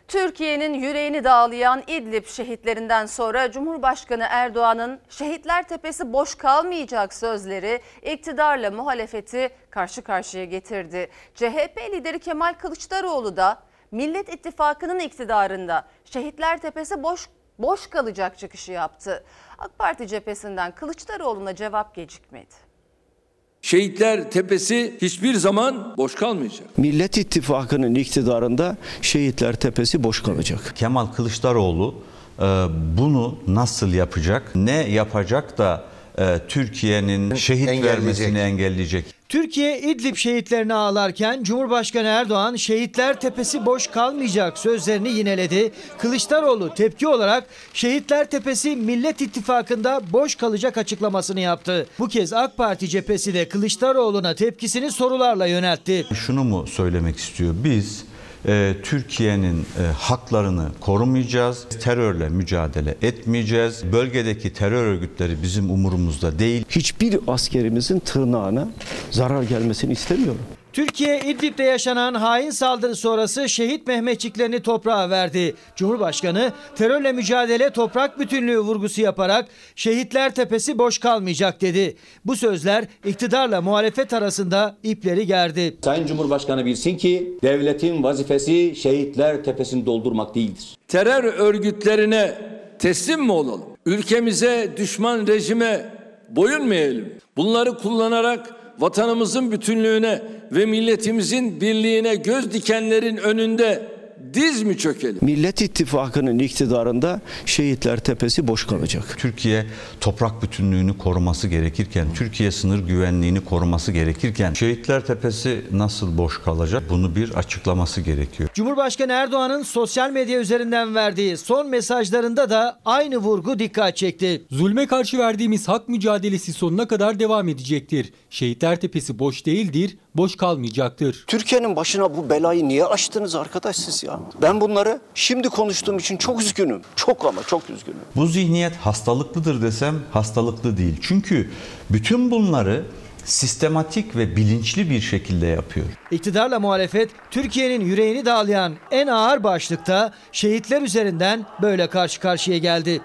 Türkiye'nin yüreğini dağlayan İdlib şehitlerinden sonra Cumhurbaşkanı Erdoğan'ın şehitler tepesi boş kalmayacak sözleri iktidarla muhalefeti karşı karşıya getirdi. CHP lideri Kemal Kılıçdaroğlu da Millet İttifakı'nın iktidarında şehitler tepesi boş boş kalacak çıkışı yaptı. AK Parti cephesinden Kılıçdaroğlu'na cevap gecikmedi. Şehitler tepesi hiçbir zaman boş kalmayacak. Millet İttifakı'nın iktidarında Şehitler Tepesi boş kalacak. Kemal Kılıçdaroğlu e, bunu nasıl yapacak, ne yapacak da Türkiye'nin şehit Engelleyecek. vermesini engelleyecek? Türkiye İdlib şehitlerini ağlarken Cumhurbaşkanı Erdoğan şehitler tepesi boş kalmayacak sözlerini yineledi. Kılıçdaroğlu tepki olarak şehitler tepesi Millet İttifakı'nda boş kalacak açıklamasını yaptı. Bu kez AK Parti cephesi de Kılıçdaroğlu'na tepkisini sorularla yöneltti. Şunu mu söylemek istiyor? Biz e, Türkiye'nin e, haklarını korumayacağız, terörle mücadele etmeyeceğiz. Bölgedeki terör örgütleri bizim umurumuzda değil. Hiçbir askerimizin tırnağına zarar gelmesini istemiyorum. Türkiye İdlib'de yaşanan hain saldırı sonrası şehit Mehmetçiklerini toprağa verdi. Cumhurbaşkanı terörle mücadele toprak bütünlüğü vurgusu yaparak şehitler tepesi boş kalmayacak dedi. Bu sözler iktidarla muhalefet arasında ipleri gerdi. Sayın Cumhurbaşkanı bilsin ki devletin vazifesi şehitler tepesini doldurmak değildir. Terör örgütlerine teslim mi olalım? Ülkemize düşman rejime boyun mu eğelim? Bunları kullanarak vatanımızın bütünlüğüne ve milletimizin birliğine göz dikenlerin önünde diz mi çökelim? Millet İttifakı'nın iktidarında Şehitler Tepesi boş kalacak. Türkiye toprak bütünlüğünü koruması gerekirken, Türkiye sınır güvenliğini koruması gerekirken Şehitler Tepesi nasıl boş kalacak? Bunu bir açıklaması gerekiyor. Cumhurbaşkanı Erdoğan'ın sosyal medya üzerinden verdiği son mesajlarında da aynı vurgu dikkat çekti. Zulme karşı verdiğimiz hak mücadelesi sonuna kadar devam edecektir. Şehitler Tepesi boş değildir, boş kalmayacaktır. Türkiye'nin başına bu belayı niye açtınız arkadaş siz ya? Ben bunları şimdi konuştuğum için çok üzgünüm. Çok ama çok üzgünüm. Bu zihniyet hastalıklıdır desem hastalıklı değil. Çünkü bütün bunları sistematik ve bilinçli bir şekilde yapıyor. İktidarla muhalefet Türkiye'nin yüreğini dağlayan en ağır başlıkta şehitler üzerinden böyle karşı karşıya geldi.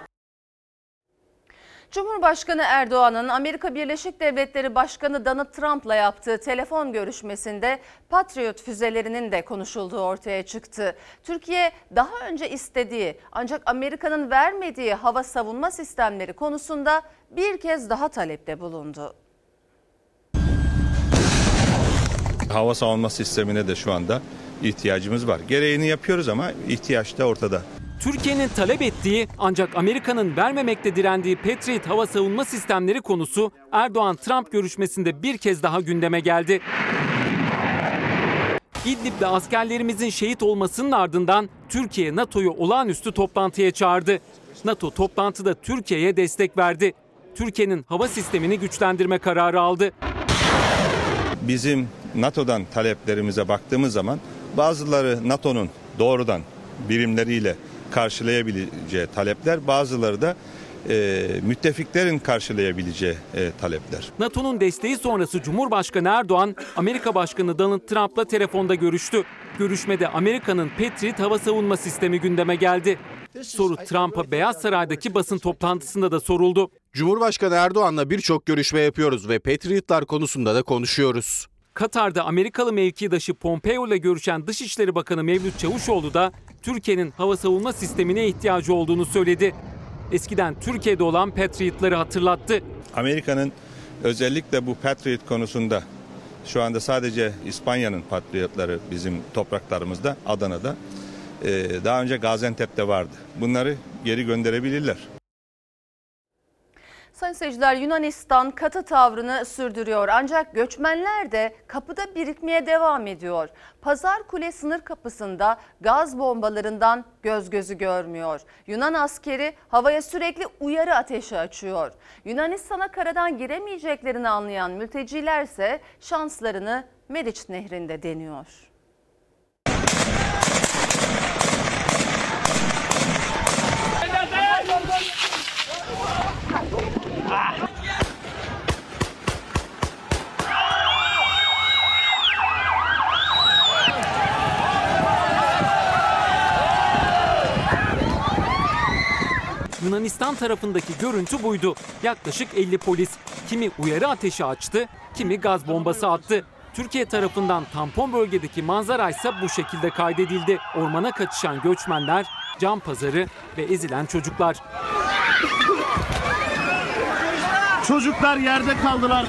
Cumhurbaşkanı Erdoğan'ın Amerika Birleşik Devletleri Başkanı Donald Trump'la yaptığı telefon görüşmesinde Patriot füzelerinin de konuşulduğu ortaya çıktı. Türkiye daha önce istediği ancak Amerika'nın vermediği hava savunma sistemleri konusunda bir kez daha talepte bulundu. Hava savunma sistemine de şu anda ihtiyacımız var. Gereğini yapıyoruz ama ihtiyaç da ortada. Türkiye'nin talep ettiği ancak Amerika'nın vermemekte direndiği Patriot hava savunma sistemleri konusu Erdoğan-Trump görüşmesinde bir kez daha gündeme geldi. İdlib'de askerlerimizin şehit olmasının ardından Türkiye NATO'yu olağanüstü toplantıya çağırdı. NATO toplantıda Türkiye'ye destek verdi. Türkiye'nin hava sistemini güçlendirme kararı aldı. Bizim NATO'dan taleplerimize baktığımız zaman bazıları NATO'nun doğrudan birimleriyle karşılayabileceği talepler, bazıları da e, müttefiklerin karşılayabileceği e, talepler. NATO'nun desteği sonrası Cumhurbaşkanı Erdoğan, Amerika Başkanı Donald Trump'la telefonda görüştü. Görüşmede Amerika'nın Patriot hava savunma sistemi gündeme geldi. Soru Trump'a Beyaz Saray'daki basın toplantısında da soruldu. Cumhurbaşkanı Erdoğan'la birçok görüşme yapıyoruz ve Patriotlar konusunda da konuşuyoruz. Katar'da Amerikalı mevkidaşı Pompeo ile görüşen Dışişleri Bakanı Mevlüt Çavuşoğlu da Türkiye'nin hava savunma sistemine ihtiyacı olduğunu söyledi. Eskiden Türkiye'de olan Patriot'ları hatırlattı. Amerika'nın özellikle bu Patriot konusunda şu anda sadece İspanya'nın Patriotları bizim topraklarımızda, Adana'da. e, daha önce Gaziantep'te vardı. Bunları geri gönderebilirler. Sayın seyirciler Yunanistan katı tavrını sürdürüyor ancak göçmenler de kapıda birikmeye devam ediyor. Pazar Kule sınır kapısında gaz bombalarından göz gözü görmüyor. Yunan askeri havaya sürekli uyarı ateşi açıyor. Yunanistan'a karadan giremeyeceklerini anlayan mültecilerse şanslarını Meriç Nehri'nde deniyor. Yunanistan tarafındaki görüntü buydu. Yaklaşık 50 polis kimi uyarı ateşi açtı, kimi gaz bombası attı. Türkiye tarafından tampon bölgedeki manzara ise bu şekilde kaydedildi. Ormana kaçışan göçmenler, cam pazarı ve ezilen çocuklar. Çocuklar yerde kaldılar.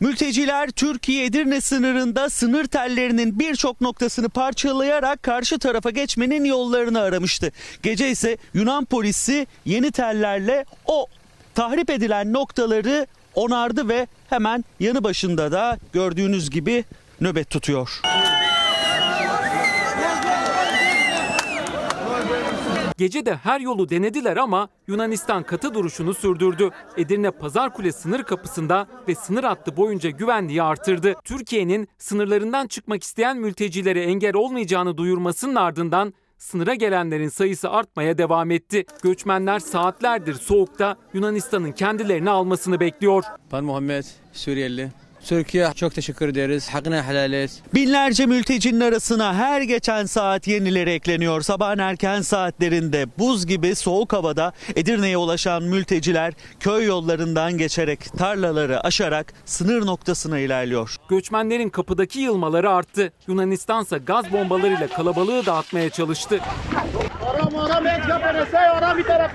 Mülteciler Türkiye Edirne sınırında sınır tellerinin birçok noktasını parçalayarak karşı tarafa geçmenin yollarını aramıştı. Gece ise Yunan polisi yeni tellerle o tahrip edilen noktaları onardı ve hemen yanı başında da gördüğünüz gibi nöbet tutuyor. Gece de her yolu denediler ama Yunanistan katı duruşunu sürdürdü. Edirne Pazarkule sınır kapısında ve sınır hattı boyunca güvenliği artırdı. Türkiye'nin sınırlarından çıkmak isteyen mültecilere engel olmayacağını duyurmasının ardından sınıra gelenlerin sayısı artmaya devam etti. Göçmenler saatlerdir soğukta Yunanistan'ın kendilerini almasını bekliyor. Ben Muhammed Suriyeli. Türkiye çok teşekkür ederiz. Hakkını helal et. Binlerce mültecinin arasına her geçen saat yenileri ekleniyor. Sabahın erken saatlerinde buz gibi soğuk havada Edirne'ye ulaşan mülteciler köy yollarından geçerek tarlaları aşarak sınır noktasına ilerliyor. Göçmenlerin kapıdaki yılmaları arttı. Yunanistansa gaz bombalarıyla kalabalığı dağıtmaya çalıştı. Aram aram et yapın. Say aram bir taraf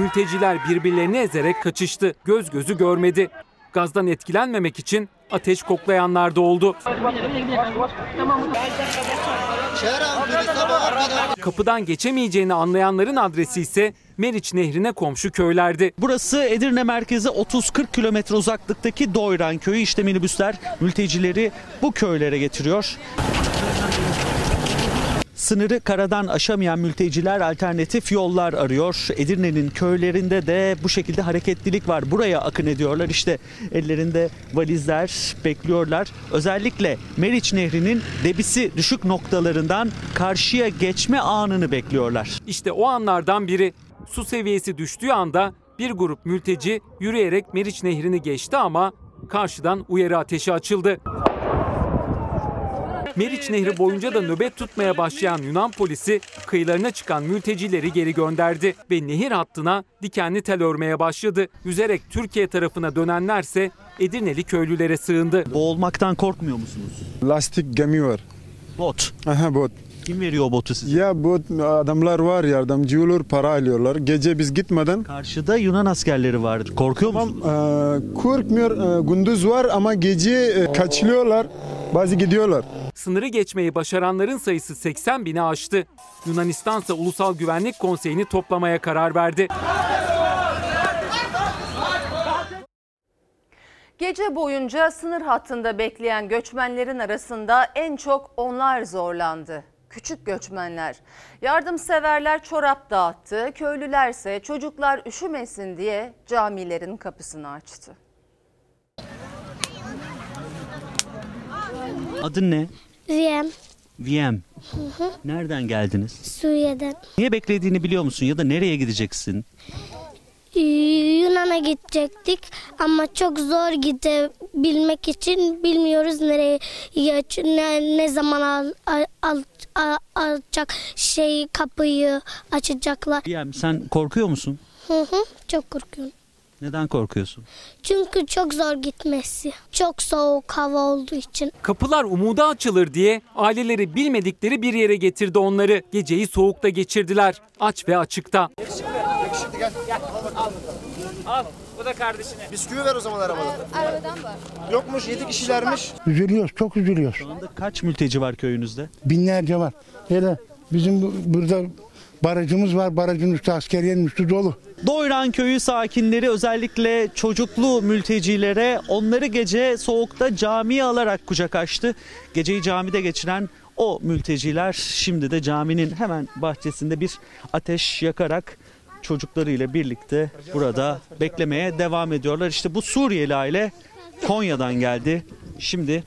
Mülteciler birbirlerini ezerek kaçıştı. Göz gözü görmedi. Gazdan etkilenmemek için ateş koklayanlar da oldu. Kapıdan geçemeyeceğini anlayanların adresi ise Meriç Nehri'ne komşu köylerdi. Burası Edirne merkezi 30-40 kilometre uzaklıktaki Doyran köyü. İşte minibüsler mültecileri bu köylere getiriyor. Sınırı karadan aşamayan mülteciler alternatif yollar arıyor. Edirne'nin köylerinde de bu şekilde hareketlilik var. Buraya akın ediyorlar. İşte ellerinde valizler bekliyorlar. Özellikle Meriç Nehri'nin debisi düşük noktalarından karşıya geçme anını bekliyorlar. İşte o anlardan biri. Su seviyesi düştüğü anda bir grup mülteci yürüyerek Meriç Nehri'ni geçti ama karşıdan uyarı ateşi açıldı. Meriç Nehri boyunca da nöbet tutmaya başlayan Yunan polisi kıyılarına çıkan mültecileri geri gönderdi ve nehir hattına dikenli tel örmeye başladı. Yüzerek Türkiye tarafına dönenlerse Edirneli köylülere sığındı. Boğulmaktan korkmuyor musunuz? Lastik gemi var. Bot. Aha bot. Kim veriyor o botu size? Ya bot adamlar var yardımcı olur para alıyorlar. Gece biz gitmeden. Karşıda Yunan askerleri vardır. Korkuyor musunuz? Ee, korkmuyor. Ee, gündüz var ama gece e, kaçılıyorlar. Bazı gidiyorlar. Sınırı geçmeyi başaranların sayısı 80 bini aştı. Yunanistan ise Ulusal Güvenlik Konseyi'ni toplamaya karar verdi. Gece boyunca sınır hattında bekleyen göçmenlerin arasında en çok onlar zorlandı. Küçük göçmenler. Yardımseverler çorap dağıttı, köylülerse çocuklar üşümesin diye camilerin kapısını açtı. Adın ne? Riyem. Hı. Nereden geldiniz? Suriye'den. Niye beklediğini biliyor musun ya da nereye gideceksin? Yunan'a gidecektik ama çok zor gidebilmek için bilmiyoruz nereye ne, ne zaman al, al, al, al- alacak şey kapıyı açacaklar. VM sen korkuyor musun? Hı hı, çok korkuyorum. Neden korkuyorsun? Çünkü çok zor gitmesi. Çok soğuk hava olduğu için. Kapılar umuda açılır diye aileleri bilmedikleri bir yere getirdi onları. Geceyi soğukta geçirdiler. Aç ve açıkta. Yakışıklı gel. Gel. Al. Al. Bu da kardeşine. Bisküvi ver o zaman arabada. Arabadan var. Yokmuş 7 kişilermiş. Üzülüyoruz, çok üzülüyoruz. Şu anda kaç mülteci var köyünüzde? Binlerce var. Hele bizim bu- burada barajımız var. Barajın üstü askeriyenin üstü dolu. Doyran köyü sakinleri özellikle çocuklu mültecilere onları gece soğukta camiye alarak kucak açtı. Geceyi camide geçiren o mülteciler şimdi de caminin hemen bahçesinde bir ateş yakarak çocuklarıyla birlikte burada beklemeye devam ediyorlar. İşte bu Suriyeli aile Konya'dan geldi. Şimdi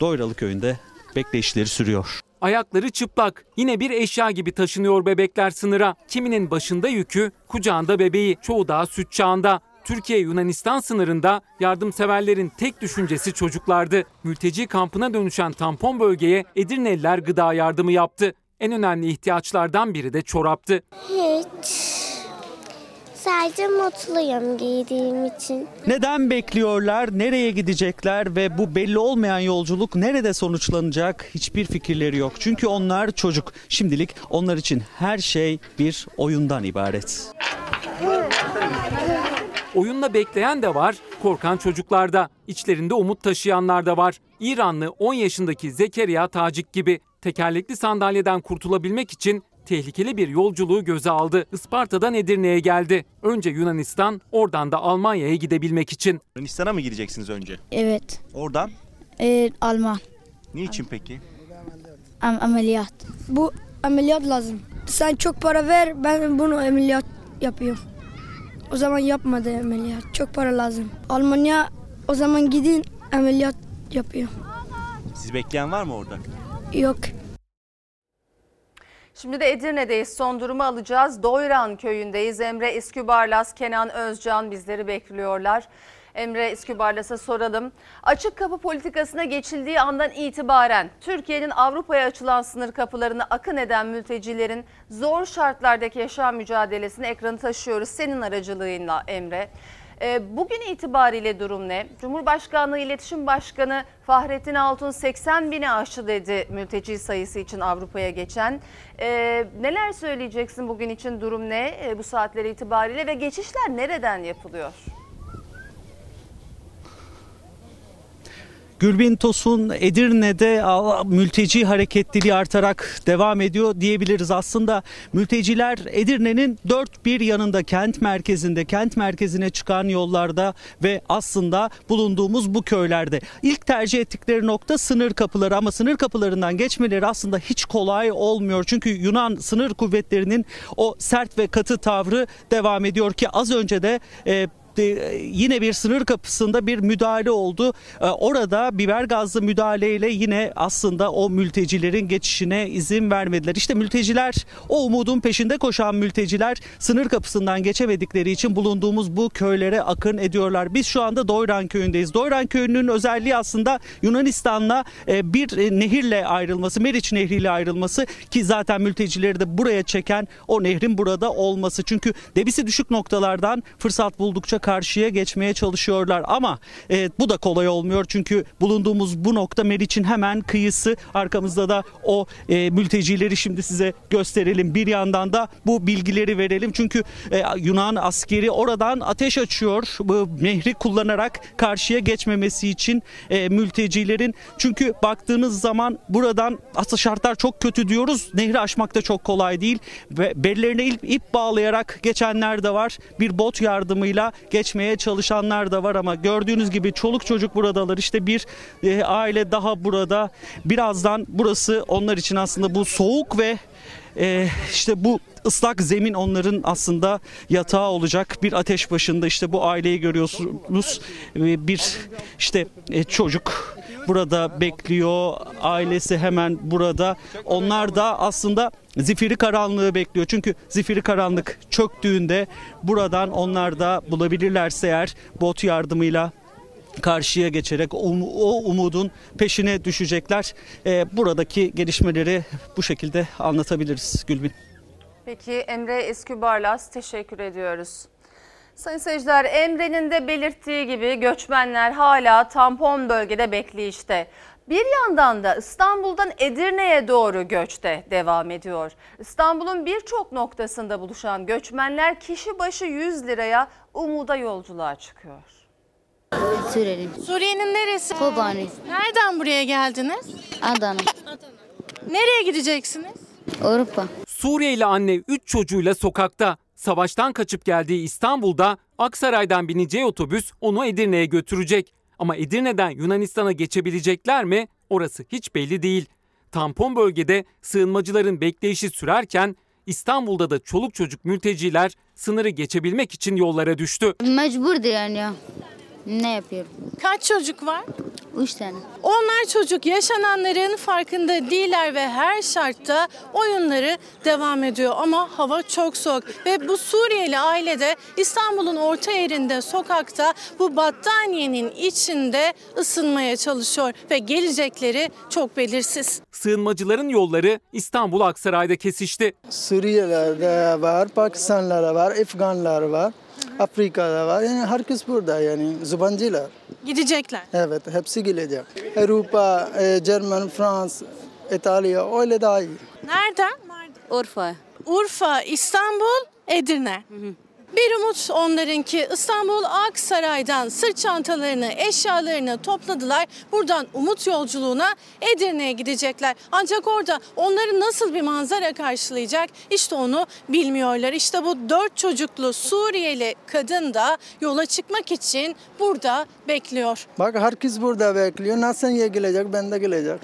Doyralı köyünde bekleyişleri sürüyor. Ayakları çıplak. Yine bir eşya gibi taşınıyor bebekler sınıra. Kiminin başında yükü, kucağında bebeği. Çoğu daha süt çağında. Türkiye-Yunanistan sınırında yardımseverlerin tek düşüncesi çocuklardı. Mülteci kampına dönüşen tampon bölgeye Edirneliler gıda yardımı yaptı. En önemli ihtiyaçlardan biri de çoraptı. Hiç. Sadece mutluyum giydiğim için. Neden bekliyorlar, nereye gidecekler ve bu belli olmayan yolculuk nerede sonuçlanacak hiçbir fikirleri yok. Çünkü onlar çocuk. Şimdilik onlar için her şey bir oyundan ibaret. Oyunda bekleyen de var, korkan çocuklar da. İçlerinde umut taşıyanlar da var. İranlı 10 yaşındaki Zekeriya Tacik gibi tekerlekli sandalyeden kurtulabilmek için tehlikeli bir yolculuğu göze aldı. Isparta'dan Edirne'ye geldi. Önce Yunanistan, oradan da Almanya'ya gidebilmek için. Yunanistan'a mı gideceksiniz önce? Evet. Oradan? Ee, Alman. Niçin peki? Am- ameliyat. Bu ameliyat lazım. Sen çok para ver ben bunu ameliyat yapıyorum. O zaman yapmadı ameliyat. Çok para lazım. Almanya o zaman gidin ameliyat yapıyor. Sizi bekleyen var mı orada? Yok. Şimdi de Edirne'deyiz. Son durumu alacağız. Doyran köyündeyiz. Emre Eskübarlas, Kenan Özcan bizleri bekliyorlar. Emre Eskübarlas'a soralım. Açık kapı politikasına geçildiği andan itibaren Türkiye'nin Avrupa'ya açılan sınır kapılarını akın eden mültecilerin zor şartlardaki yaşam mücadelesini ekranı taşıyoruz. Senin aracılığınla Emre. Ee, Bugün itibariyle durum ne? Cumhurbaşkanlığı İletişim Başkanı Fahrettin Altun 80 bini aştı dedi mülteci sayısı için Avrupa'ya geçen. Ee, neler söyleyeceksin bugün için durum ne e, bu saatler itibariyle ve geçişler nereden yapılıyor? Gürbin Tosun Edirne'de mülteci hareketliliği artarak devam ediyor diyebiliriz. Aslında mülteciler Edirne'nin dört bir yanında kent merkezinde, kent merkezine çıkan yollarda ve aslında bulunduğumuz bu köylerde. İlk tercih ettikleri nokta sınır kapıları ama sınır kapılarından geçmeleri aslında hiç kolay olmuyor. Çünkü Yunan sınır kuvvetlerinin o sert ve katı tavrı devam ediyor ki az önce de e, yine bir sınır kapısında bir müdahale oldu. Ee, Orada biber gazlı müdahaleyle yine aslında o mültecilerin geçişine izin vermediler. İşte mülteciler o umudun peşinde koşan mülteciler sınır kapısından geçemedikleri için bulunduğumuz bu köylere akın ediyorlar. Biz şu anda Doyran köyündeyiz. Doyran köyünün özelliği aslında Yunanistan'la e, bir e, nehirle ayrılması, Meriç Nehri ile ayrılması ki zaten mültecileri de buraya çeken o nehrin burada olması. Çünkü debisi düşük noktalardan fırsat buldukça karşıya geçmeye çalışıyorlar. Ama e, bu da kolay olmuyor. Çünkü bulunduğumuz bu nokta Meriç'in hemen kıyısı. Arkamızda da o e, mültecileri şimdi size gösterelim. Bir yandan da bu bilgileri verelim. Çünkü e, Yunan askeri oradan ateş açıyor. Bu nehri kullanarak karşıya geçmemesi için e, mültecilerin. Çünkü baktığınız zaman buradan aslında şartlar çok kötü diyoruz. Nehri aşmak da çok kolay değil. Ve bellerine ip, ip bağlayarak geçenler de var. Bir bot yardımıyla geçmeye çalışanlar da var ama gördüğünüz gibi çoluk çocuk buradalar. İşte bir e, aile daha burada. Birazdan burası onlar için aslında bu soğuk ve e, işte bu ıslak zemin onların aslında yatağı olacak. Bir ateş başında işte bu aileyi görüyorsunuz. E, bir işte e, çocuk burada bekliyor. Ailesi hemen burada. Onlar da aslında zifiri karanlığı bekliyor. Çünkü zifiri karanlık çöktüğünde buradan onlar da bulabilirlerse eğer bot yardımıyla karşıya geçerek um- o umudun peşine düşecekler. Ee, buradaki gelişmeleri bu şekilde anlatabiliriz Gülbin. Peki Emre Eskübarlas teşekkür ediyoruz. Sayın seyirciler Emre'nin de belirttiği gibi göçmenler hala tampon bölgede bekleyişte. Bir yandan da İstanbul'dan Edirne'ye doğru göçte devam ediyor. İstanbul'un birçok noktasında buluşan göçmenler kişi başı 100 liraya umuda yolculuğa çıkıyor. Suriyeli. Suriye'nin neresi? Kobani. Nereden buraya geldiniz? Adana. Nereye gideceksiniz? Avrupa. Suriyeli anne 3 çocuğuyla sokakta. Savaştan kaçıp geldiği İstanbul'da Aksaray'dan bineceği otobüs onu Edirne'ye götürecek. Ama Edirne'den Yunanistan'a geçebilecekler mi? Orası hiç belli değil. Tampon bölgede sığınmacıların bekleyişi sürerken İstanbul'da da çoluk çocuk mülteciler sınırı geçebilmek için yollara düştü. Mecburdu yani ya. Ne yapıyorum? Kaç çocuk var? Üç tane. Onlar çocuk yaşananların farkında değiller ve her şartta oyunları devam ediyor. Ama hava çok soğuk ve bu Suriyeli ailede İstanbul'un orta yerinde sokakta bu battaniyenin içinde ısınmaya çalışıyor ve gelecekleri çok belirsiz. Sığınmacıların yolları İstanbul Aksaray'da kesişti. Suriyeliler de var, Pakistanlılar var, Afganlar var, Afrika'da var. Yani herkes burada yani zubancılar. Gidecekler. Evet, hepsi gelecek. Avrupa, e, Cermen, Frans, İtalya öyle daha iyi. Nereden? Urfa. Urfa, İstanbul, Edirne. Bir umut onlarınki İstanbul Aksaray'dan sırt çantalarını, eşyalarını topladılar. Buradan umut yolculuğuna Edirne'ye gidecekler. Ancak orada onları nasıl bir manzara karşılayacak işte onu bilmiyorlar. İşte bu dört çocuklu Suriyeli kadın da yola çıkmak için burada bekliyor. Bak herkes burada bekliyor. Nasıl niye gelecek? Ben de gelecek.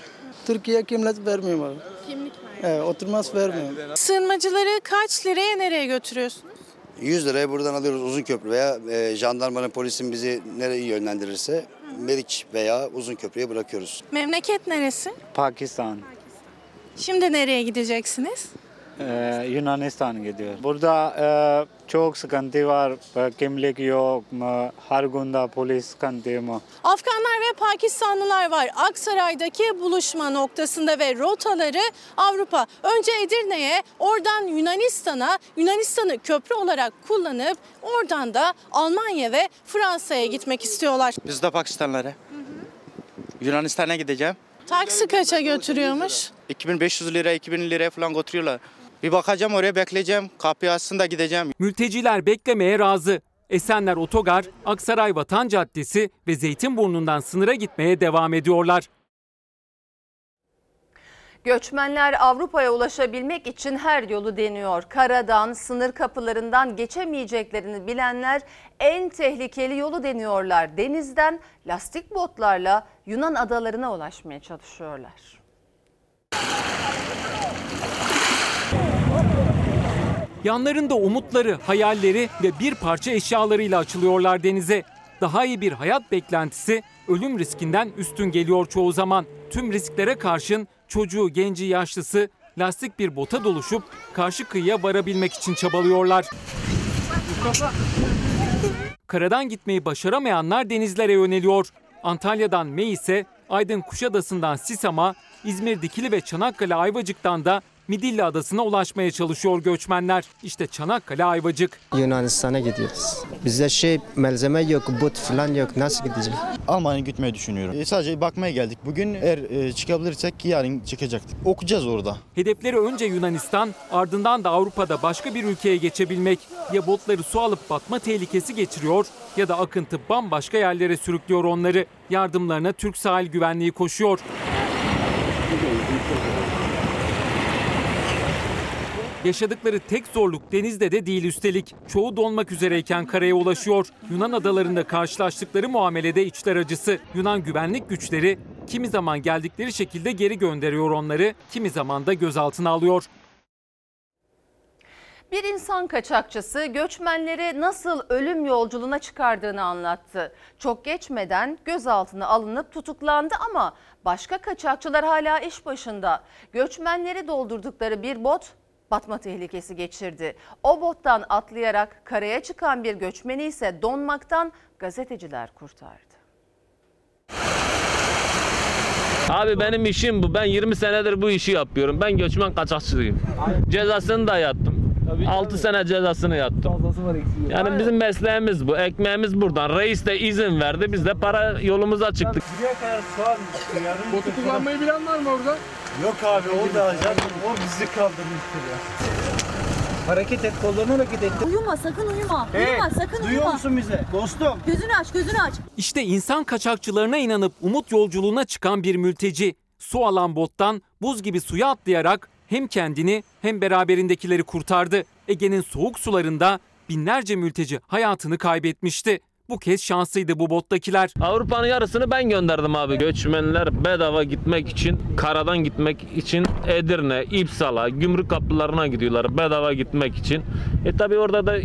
Türkiye kimlik vermiyor. Kimlik Evet, oturmaz vermiyor. Sığınmacıları kaç liraya nereye götürüyorsunuz? 100 liraya buradan alıyoruz uzun köprü veya e, jandarmanın polisin bizi nereye yönlendirirse Meriç veya uzun köprüye bırakıyoruz. Memleket neresi? Pakistan, Şimdi nereye gideceksiniz? E, Yunanistan gidiyor. Burada e, çok sıkıntı var. E, Kimlik yok mu? Her günde polis sıkıntı mı? Afganlar ve Pakistanlılar var. Aksaray'daki buluşma noktasında ve rotaları Avrupa. Önce Edirne'ye, oradan Yunanistan'a, Yunanistan'ı köprü olarak kullanıp oradan da Almanya ve Fransa'ya gitmek istiyorlar. Biz de Pakistanlara. Yunanistan'a gideceğim. Taksi kaça götürüyormuş? 2500 lira, 2000 liraya falan götürüyorlar. Bir bakacağım oraya bekleyeceğim. Kapıyı açsın da gideceğim. Mülteciler beklemeye razı. Esenler Otogar, Aksaray Vatan Caddesi ve Zeytinburnu'ndan sınıra gitmeye devam ediyorlar. Göçmenler Avrupa'ya ulaşabilmek için her yolu deniyor. Karadan, sınır kapılarından geçemeyeceklerini bilenler en tehlikeli yolu deniyorlar. Denizden lastik botlarla Yunan adalarına ulaşmaya çalışıyorlar. Yanlarında umutları, hayalleri ve bir parça eşyalarıyla açılıyorlar denize. Daha iyi bir hayat beklentisi ölüm riskinden üstün geliyor çoğu zaman. Tüm risklere karşın çocuğu, genci, yaşlısı lastik bir bota doluşup karşı kıyıya varabilmek için çabalıyorlar. Karadan gitmeyi başaramayanlar denizlere yöneliyor. Antalya'dan Meis'e, Aydın Kuşadası'ndan Sisam'a, İzmir Dikili ve Çanakkale Ayvacık'tan da Midilli Adası'na ulaşmaya çalışıyor göçmenler. İşte Çanakkale Ayvacık. Yunanistan'a gidiyoruz. Bizde şey malzeme yok, but falan yok. Nasıl gideceğiz? Almanya'ya gitmeyi düşünüyorum. E, sadece bakmaya geldik. Bugün eğer e, çıkabilirsek yarın çıkacaktık. Okuyacağız orada. Hedefleri önce Yunanistan, ardından da Avrupa'da başka bir ülkeye geçebilmek. Ya botları su alıp batma tehlikesi geçiriyor ya da akıntı bambaşka yerlere sürüklüyor onları. Yardımlarına Türk Sahil Güvenliği koşuyor. Yaşadıkları tek zorluk denizde de değil üstelik. Çoğu donmak üzereyken karaya ulaşıyor. Yunan adalarında karşılaştıkları muamelede içler acısı. Yunan güvenlik güçleri kimi zaman geldikleri şekilde geri gönderiyor onları, kimi zaman da gözaltına alıyor. Bir insan kaçakçısı göçmenleri nasıl ölüm yolculuğuna çıkardığını anlattı. Çok geçmeden gözaltına alınıp tutuklandı ama başka kaçakçılar hala iş başında. Göçmenleri doldurdukları bir bot batma tehlikesi geçirdi. O bottan atlayarak karaya çıkan bir göçmeni ise donmaktan gazeteciler kurtardı. Abi benim işim bu. Ben 20 senedir bu işi yapıyorum. Ben göçmen kaçakçıyım. Cezasını da yattım. 6 sene cezasını yattım. Yani bizim mesleğimiz bu. Ekmeğimiz buradan. Reis de izin verdi. Biz de para yolumuza çıktık. Botu kullanmayı bilen var mı orada? Yok abi o da zaten o bizi kaldırmıştır ya. Hareket et, kollarını hareket et. Uyuma sakın uyuma. Hey, uyuma sakın duyuyor uyuma. musun bizi? Dostum. Gözünü aç gözünü aç. İşte insan kaçakçılarına inanıp umut yolculuğuna çıkan bir mülteci. Su alan bottan buz gibi suya atlayarak hem kendini hem beraberindekileri kurtardı. Ege'nin soğuk sularında binlerce mülteci hayatını kaybetmişti. Bu kez şanslıydı bu bottakiler. Avrupa'nın yarısını ben gönderdim abi. Göçmenler bedava gitmek için, karadan gitmek için Edirne, İpsala, gümrük kapılarına gidiyorlar bedava gitmek için. E tabi orada da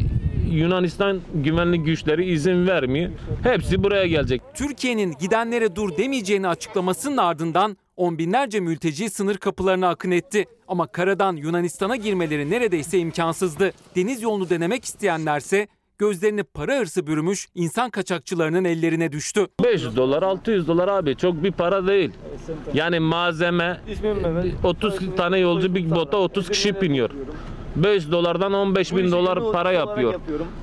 Yunanistan güvenlik güçleri izin vermiyor. Hepsi buraya gelecek. Türkiye'nin gidenlere dur demeyeceğini açıklamasının ardından on binlerce mülteci sınır kapılarına akın etti. Ama karadan Yunanistan'a girmeleri neredeyse imkansızdı. Deniz yolunu denemek isteyenlerse gözlerini para hırsı bürümüş insan kaçakçılarının ellerine düştü. 500 dolar 600 dolar abi çok bir para değil. Yani malzeme 30 tane yolcu bir bota 30 kişi biniyor. 5 dolardan 15 bin dolar para yapıyor.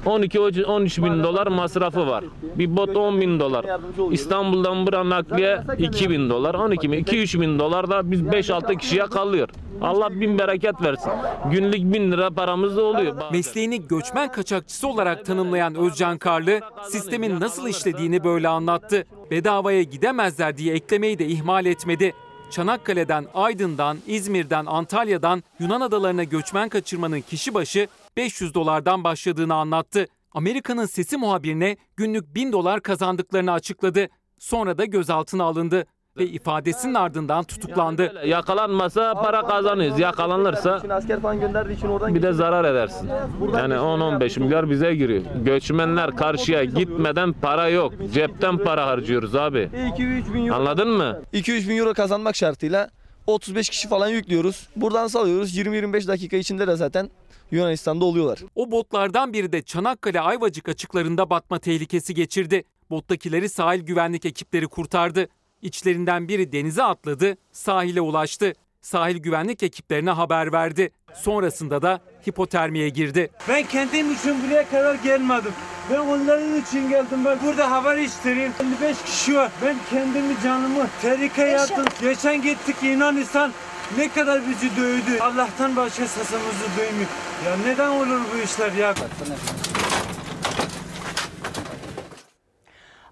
12-13 bin dolar masrafı var. Bir bot 10 bin dolar. İstanbul'dan buraya nakliye 2 bin dolar. 12 bin, 2-3 bin dolar da biz 5-6 kişiye kalıyor. Allah bin bereket versin. Günlük bin lira paramız da oluyor. Mesleğini göçmen kaçakçısı olarak tanımlayan Özcan Karlı, sistemin nasıl işlediğini böyle anlattı. Bedavaya gidemezler diye eklemeyi de ihmal etmedi. Çanakkale'den, Aydın'dan, İzmir'den, Antalya'dan Yunan adalarına göçmen kaçırmanın kişi başı 500 dolardan başladığını anlattı. Amerika'nın sesi muhabirine günlük 1000 dolar kazandıklarını açıkladı. Sonra da gözaltına alındı ve ifadesinin ardından tutuklandı. Yakalanmasa para kazanıyoruz. Yakalanırsa asker falan gönderdiği için oradan bir de zarar edersin. Yani 10-15 milyar bize giriyor. Göçmenler karşıya gitmeden para yok. Cepten para harcıyoruz abi. 2-3 bin euro. Anladın mı? 2-3 bin euro kazanmak şartıyla 35 kişi falan yüklüyoruz. Buradan salıyoruz. 20-25 dakika içinde de zaten Yunanistan'da oluyorlar. O botlardan biri de Çanakkale Ayvacık açıklarında batma tehlikesi geçirdi. Bottakileri sahil güvenlik ekipleri kurtardı. İçlerinden biri denize atladı, sahile ulaştı. Sahil güvenlik ekiplerine haber verdi. Sonrasında da hipotermiye girdi. Ben kendim için buraya kadar gelmedim. Ben onların için geldim. Ben burada haber iştireyim. 55 kişi var. Ben kendimi canımı tehlikeye attım. Geçen gittik Yunanistan. Ne kadar bizi dövdü. Allah'tan başka sesimizi duymuyor. Ya neden olur bu işler ya?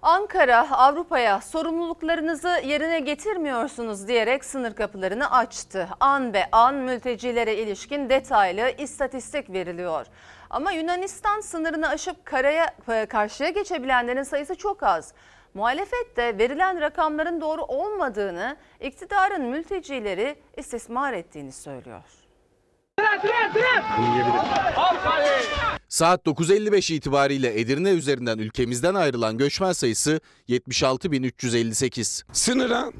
Ankara Avrupa'ya sorumluluklarınızı yerine getirmiyorsunuz diyerek sınır kapılarını açtı. An be an mültecilere ilişkin detaylı istatistik veriliyor. Ama Yunanistan sınırını aşıp karaya karşıya geçebilenlerin sayısı çok az. Muhalefet de verilen rakamların doğru olmadığını, iktidarın mültecileri istismar ettiğini söylüyor. Saat 9.55 itibariyle Edirne üzerinden ülkemizden ayrılan göçmen sayısı 76.358. Sınıra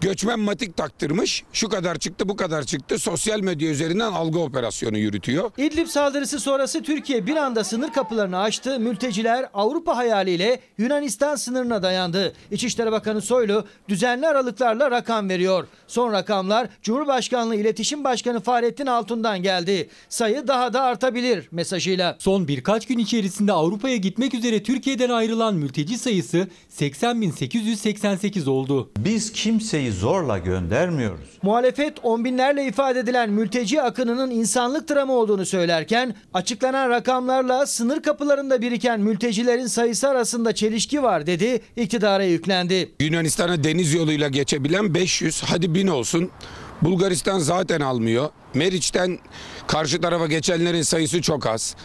göçmen matik taktırmış. Şu kadar çıktı bu kadar çıktı. Sosyal medya üzerinden algı operasyonu yürütüyor. İdlib saldırısı sonrası Türkiye bir anda sınır kapılarını açtı. Mülteciler Avrupa hayaliyle Yunanistan sınırına dayandı. İçişleri Bakanı Soylu düzenli aralıklarla rakam veriyor. Son rakamlar Cumhurbaşkanlığı İletişim Başkanı Fahrettin Altun'dan geldi. Sayı daha da artabilir mesajıyla. Son birkaç gün içerisinde Avrupa'ya gitmek üzere Türkiye'den ayrılan mülteci sayısı 80.888 oldu. Biz kimseyi zorla göndermiyoruz. Muhalefet on binlerle ifade edilen mülteci akınının insanlık dramı olduğunu söylerken açıklanan rakamlarla sınır kapılarında biriken mültecilerin sayısı arasında çelişki var dedi, iktidara yüklendi. Yunanistan'a deniz yoluyla geçebilen 500 hadi 1000 olsun. Bulgaristan zaten almıyor. Meriç'ten karşı tarafa geçenlerin sayısı çok az.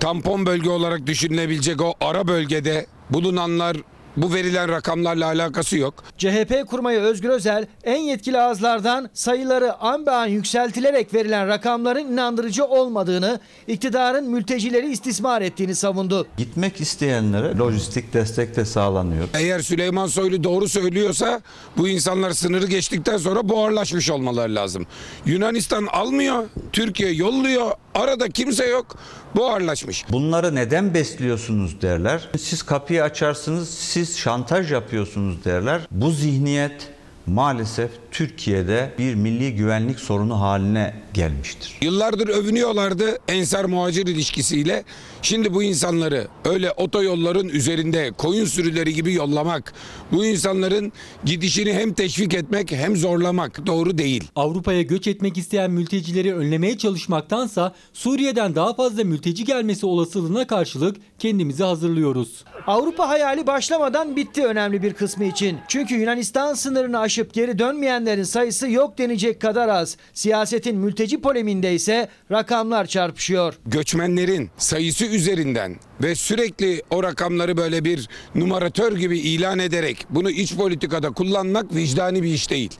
Tampon bölge olarak düşünülebilecek o ara bölgede bulunanlar bu verilen rakamlarla alakası yok. CHP kurmayı Özgür Özel en yetkili ağızlardan sayıları an be an yükseltilerek verilen rakamların inandırıcı olmadığını, iktidarın mültecileri istismar ettiğini savundu. Gitmek isteyenlere lojistik destek de sağlanıyor. Eğer Süleyman Soylu doğru söylüyorsa bu insanlar sınırı geçtikten sonra buharlaşmış olmaları lazım. Yunanistan almıyor, Türkiye yolluyor, arada kimse yok, buharlaşmış. Bunları neden besliyorsunuz derler. Siz kapıyı açarsınız, siz şantaj yapıyorsunuz derler. Bu zihniyet maalesef Türkiye'de bir milli güvenlik sorunu haline gelmiştir. Yıllardır övünüyorlardı ensar muhacir ilişkisiyle. Şimdi bu insanları öyle otoyolların üzerinde koyun sürüleri gibi yollamak, bu insanların gidişini hem teşvik etmek hem zorlamak doğru değil. Avrupa'ya göç etmek isteyen mültecileri önlemeye çalışmaktansa Suriye'den daha fazla mülteci gelmesi olasılığına karşılık kendimizi hazırlıyoruz. Avrupa hayali başlamadan bitti önemli bir kısmı için. Çünkü Yunanistan sınırını aşıp geri dönmeyenlerin sayısı yok denecek kadar az. Siyasetin mülteci poleminde ise rakamlar çarpışıyor. Göçmenlerin sayısı üzerinden ve sürekli o rakamları böyle bir numaratör gibi ilan ederek bunu iç politikada kullanmak vicdani bir iş değil.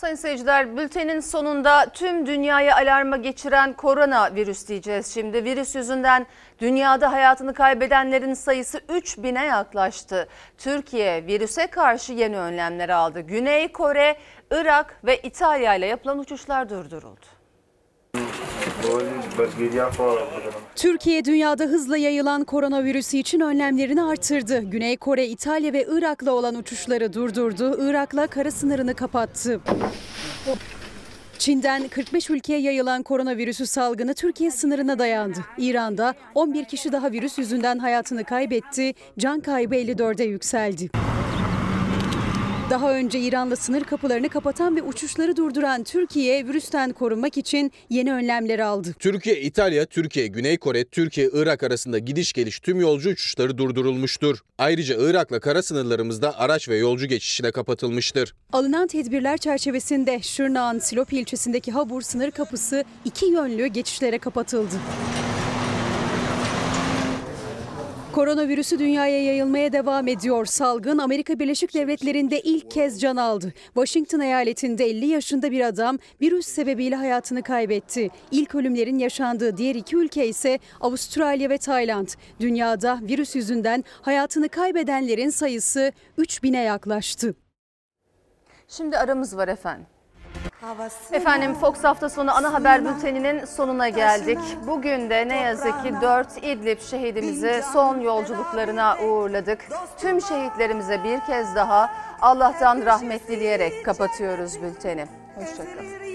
Sayın seyirciler bültenin sonunda tüm dünyayı alarma geçiren koronavirüs diyeceğiz. Şimdi virüs yüzünden dünyada hayatını kaybedenlerin sayısı 3000'e yaklaştı. Türkiye virüse karşı yeni önlemler aldı. Güney Kore, Irak ve İtalya ile yapılan uçuşlar durduruldu. Türkiye dünyada hızla yayılan koronavirüsü için önlemlerini artırdı. Güney Kore, İtalya ve Irak'la olan uçuşları durdurdu. Irak'la kara sınırını kapattı. Çin'den 45 ülkeye yayılan koronavirüsü salgını Türkiye sınırına dayandı. İran'da 11 kişi daha virüs yüzünden hayatını kaybetti. Can kaybı 54'e yükseldi. Daha önce İran'la sınır kapılarını kapatan ve uçuşları durduran Türkiye virüsten korunmak için yeni önlemler aldı. Türkiye, İtalya, Türkiye, Güney Kore, Türkiye, Irak arasında gidiş geliş tüm yolcu uçuşları durdurulmuştur. Ayrıca Irak'la kara sınırlarımızda araç ve yolcu geçişine kapatılmıştır. Alınan tedbirler çerçevesinde Şırnak'ın Silopi ilçesindeki Habur sınır kapısı iki yönlü geçişlere kapatıldı. Koronavirüsü dünyaya yayılmaya devam ediyor. Salgın Amerika Birleşik Devletleri'nde ilk kez can aldı. Washington eyaletinde 50 yaşında bir adam virüs sebebiyle hayatını kaybetti. İlk ölümlerin yaşandığı diğer iki ülke ise Avustralya ve Tayland. Dünyada virüs yüzünden hayatını kaybedenlerin sayısı 3000'e yaklaştı. Şimdi aramız var efendim. Efendim Fox hafta sonu ana haber bülteninin sonuna geldik. Bugün de ne yazık ki 4 İdlib şehidimizi son yolculuklarına uğurladık. Tüm şehitlerimize bir kez daha Allah'tan rahmet dileyerek kapatıyoruz bülteni. Hoşçakalın.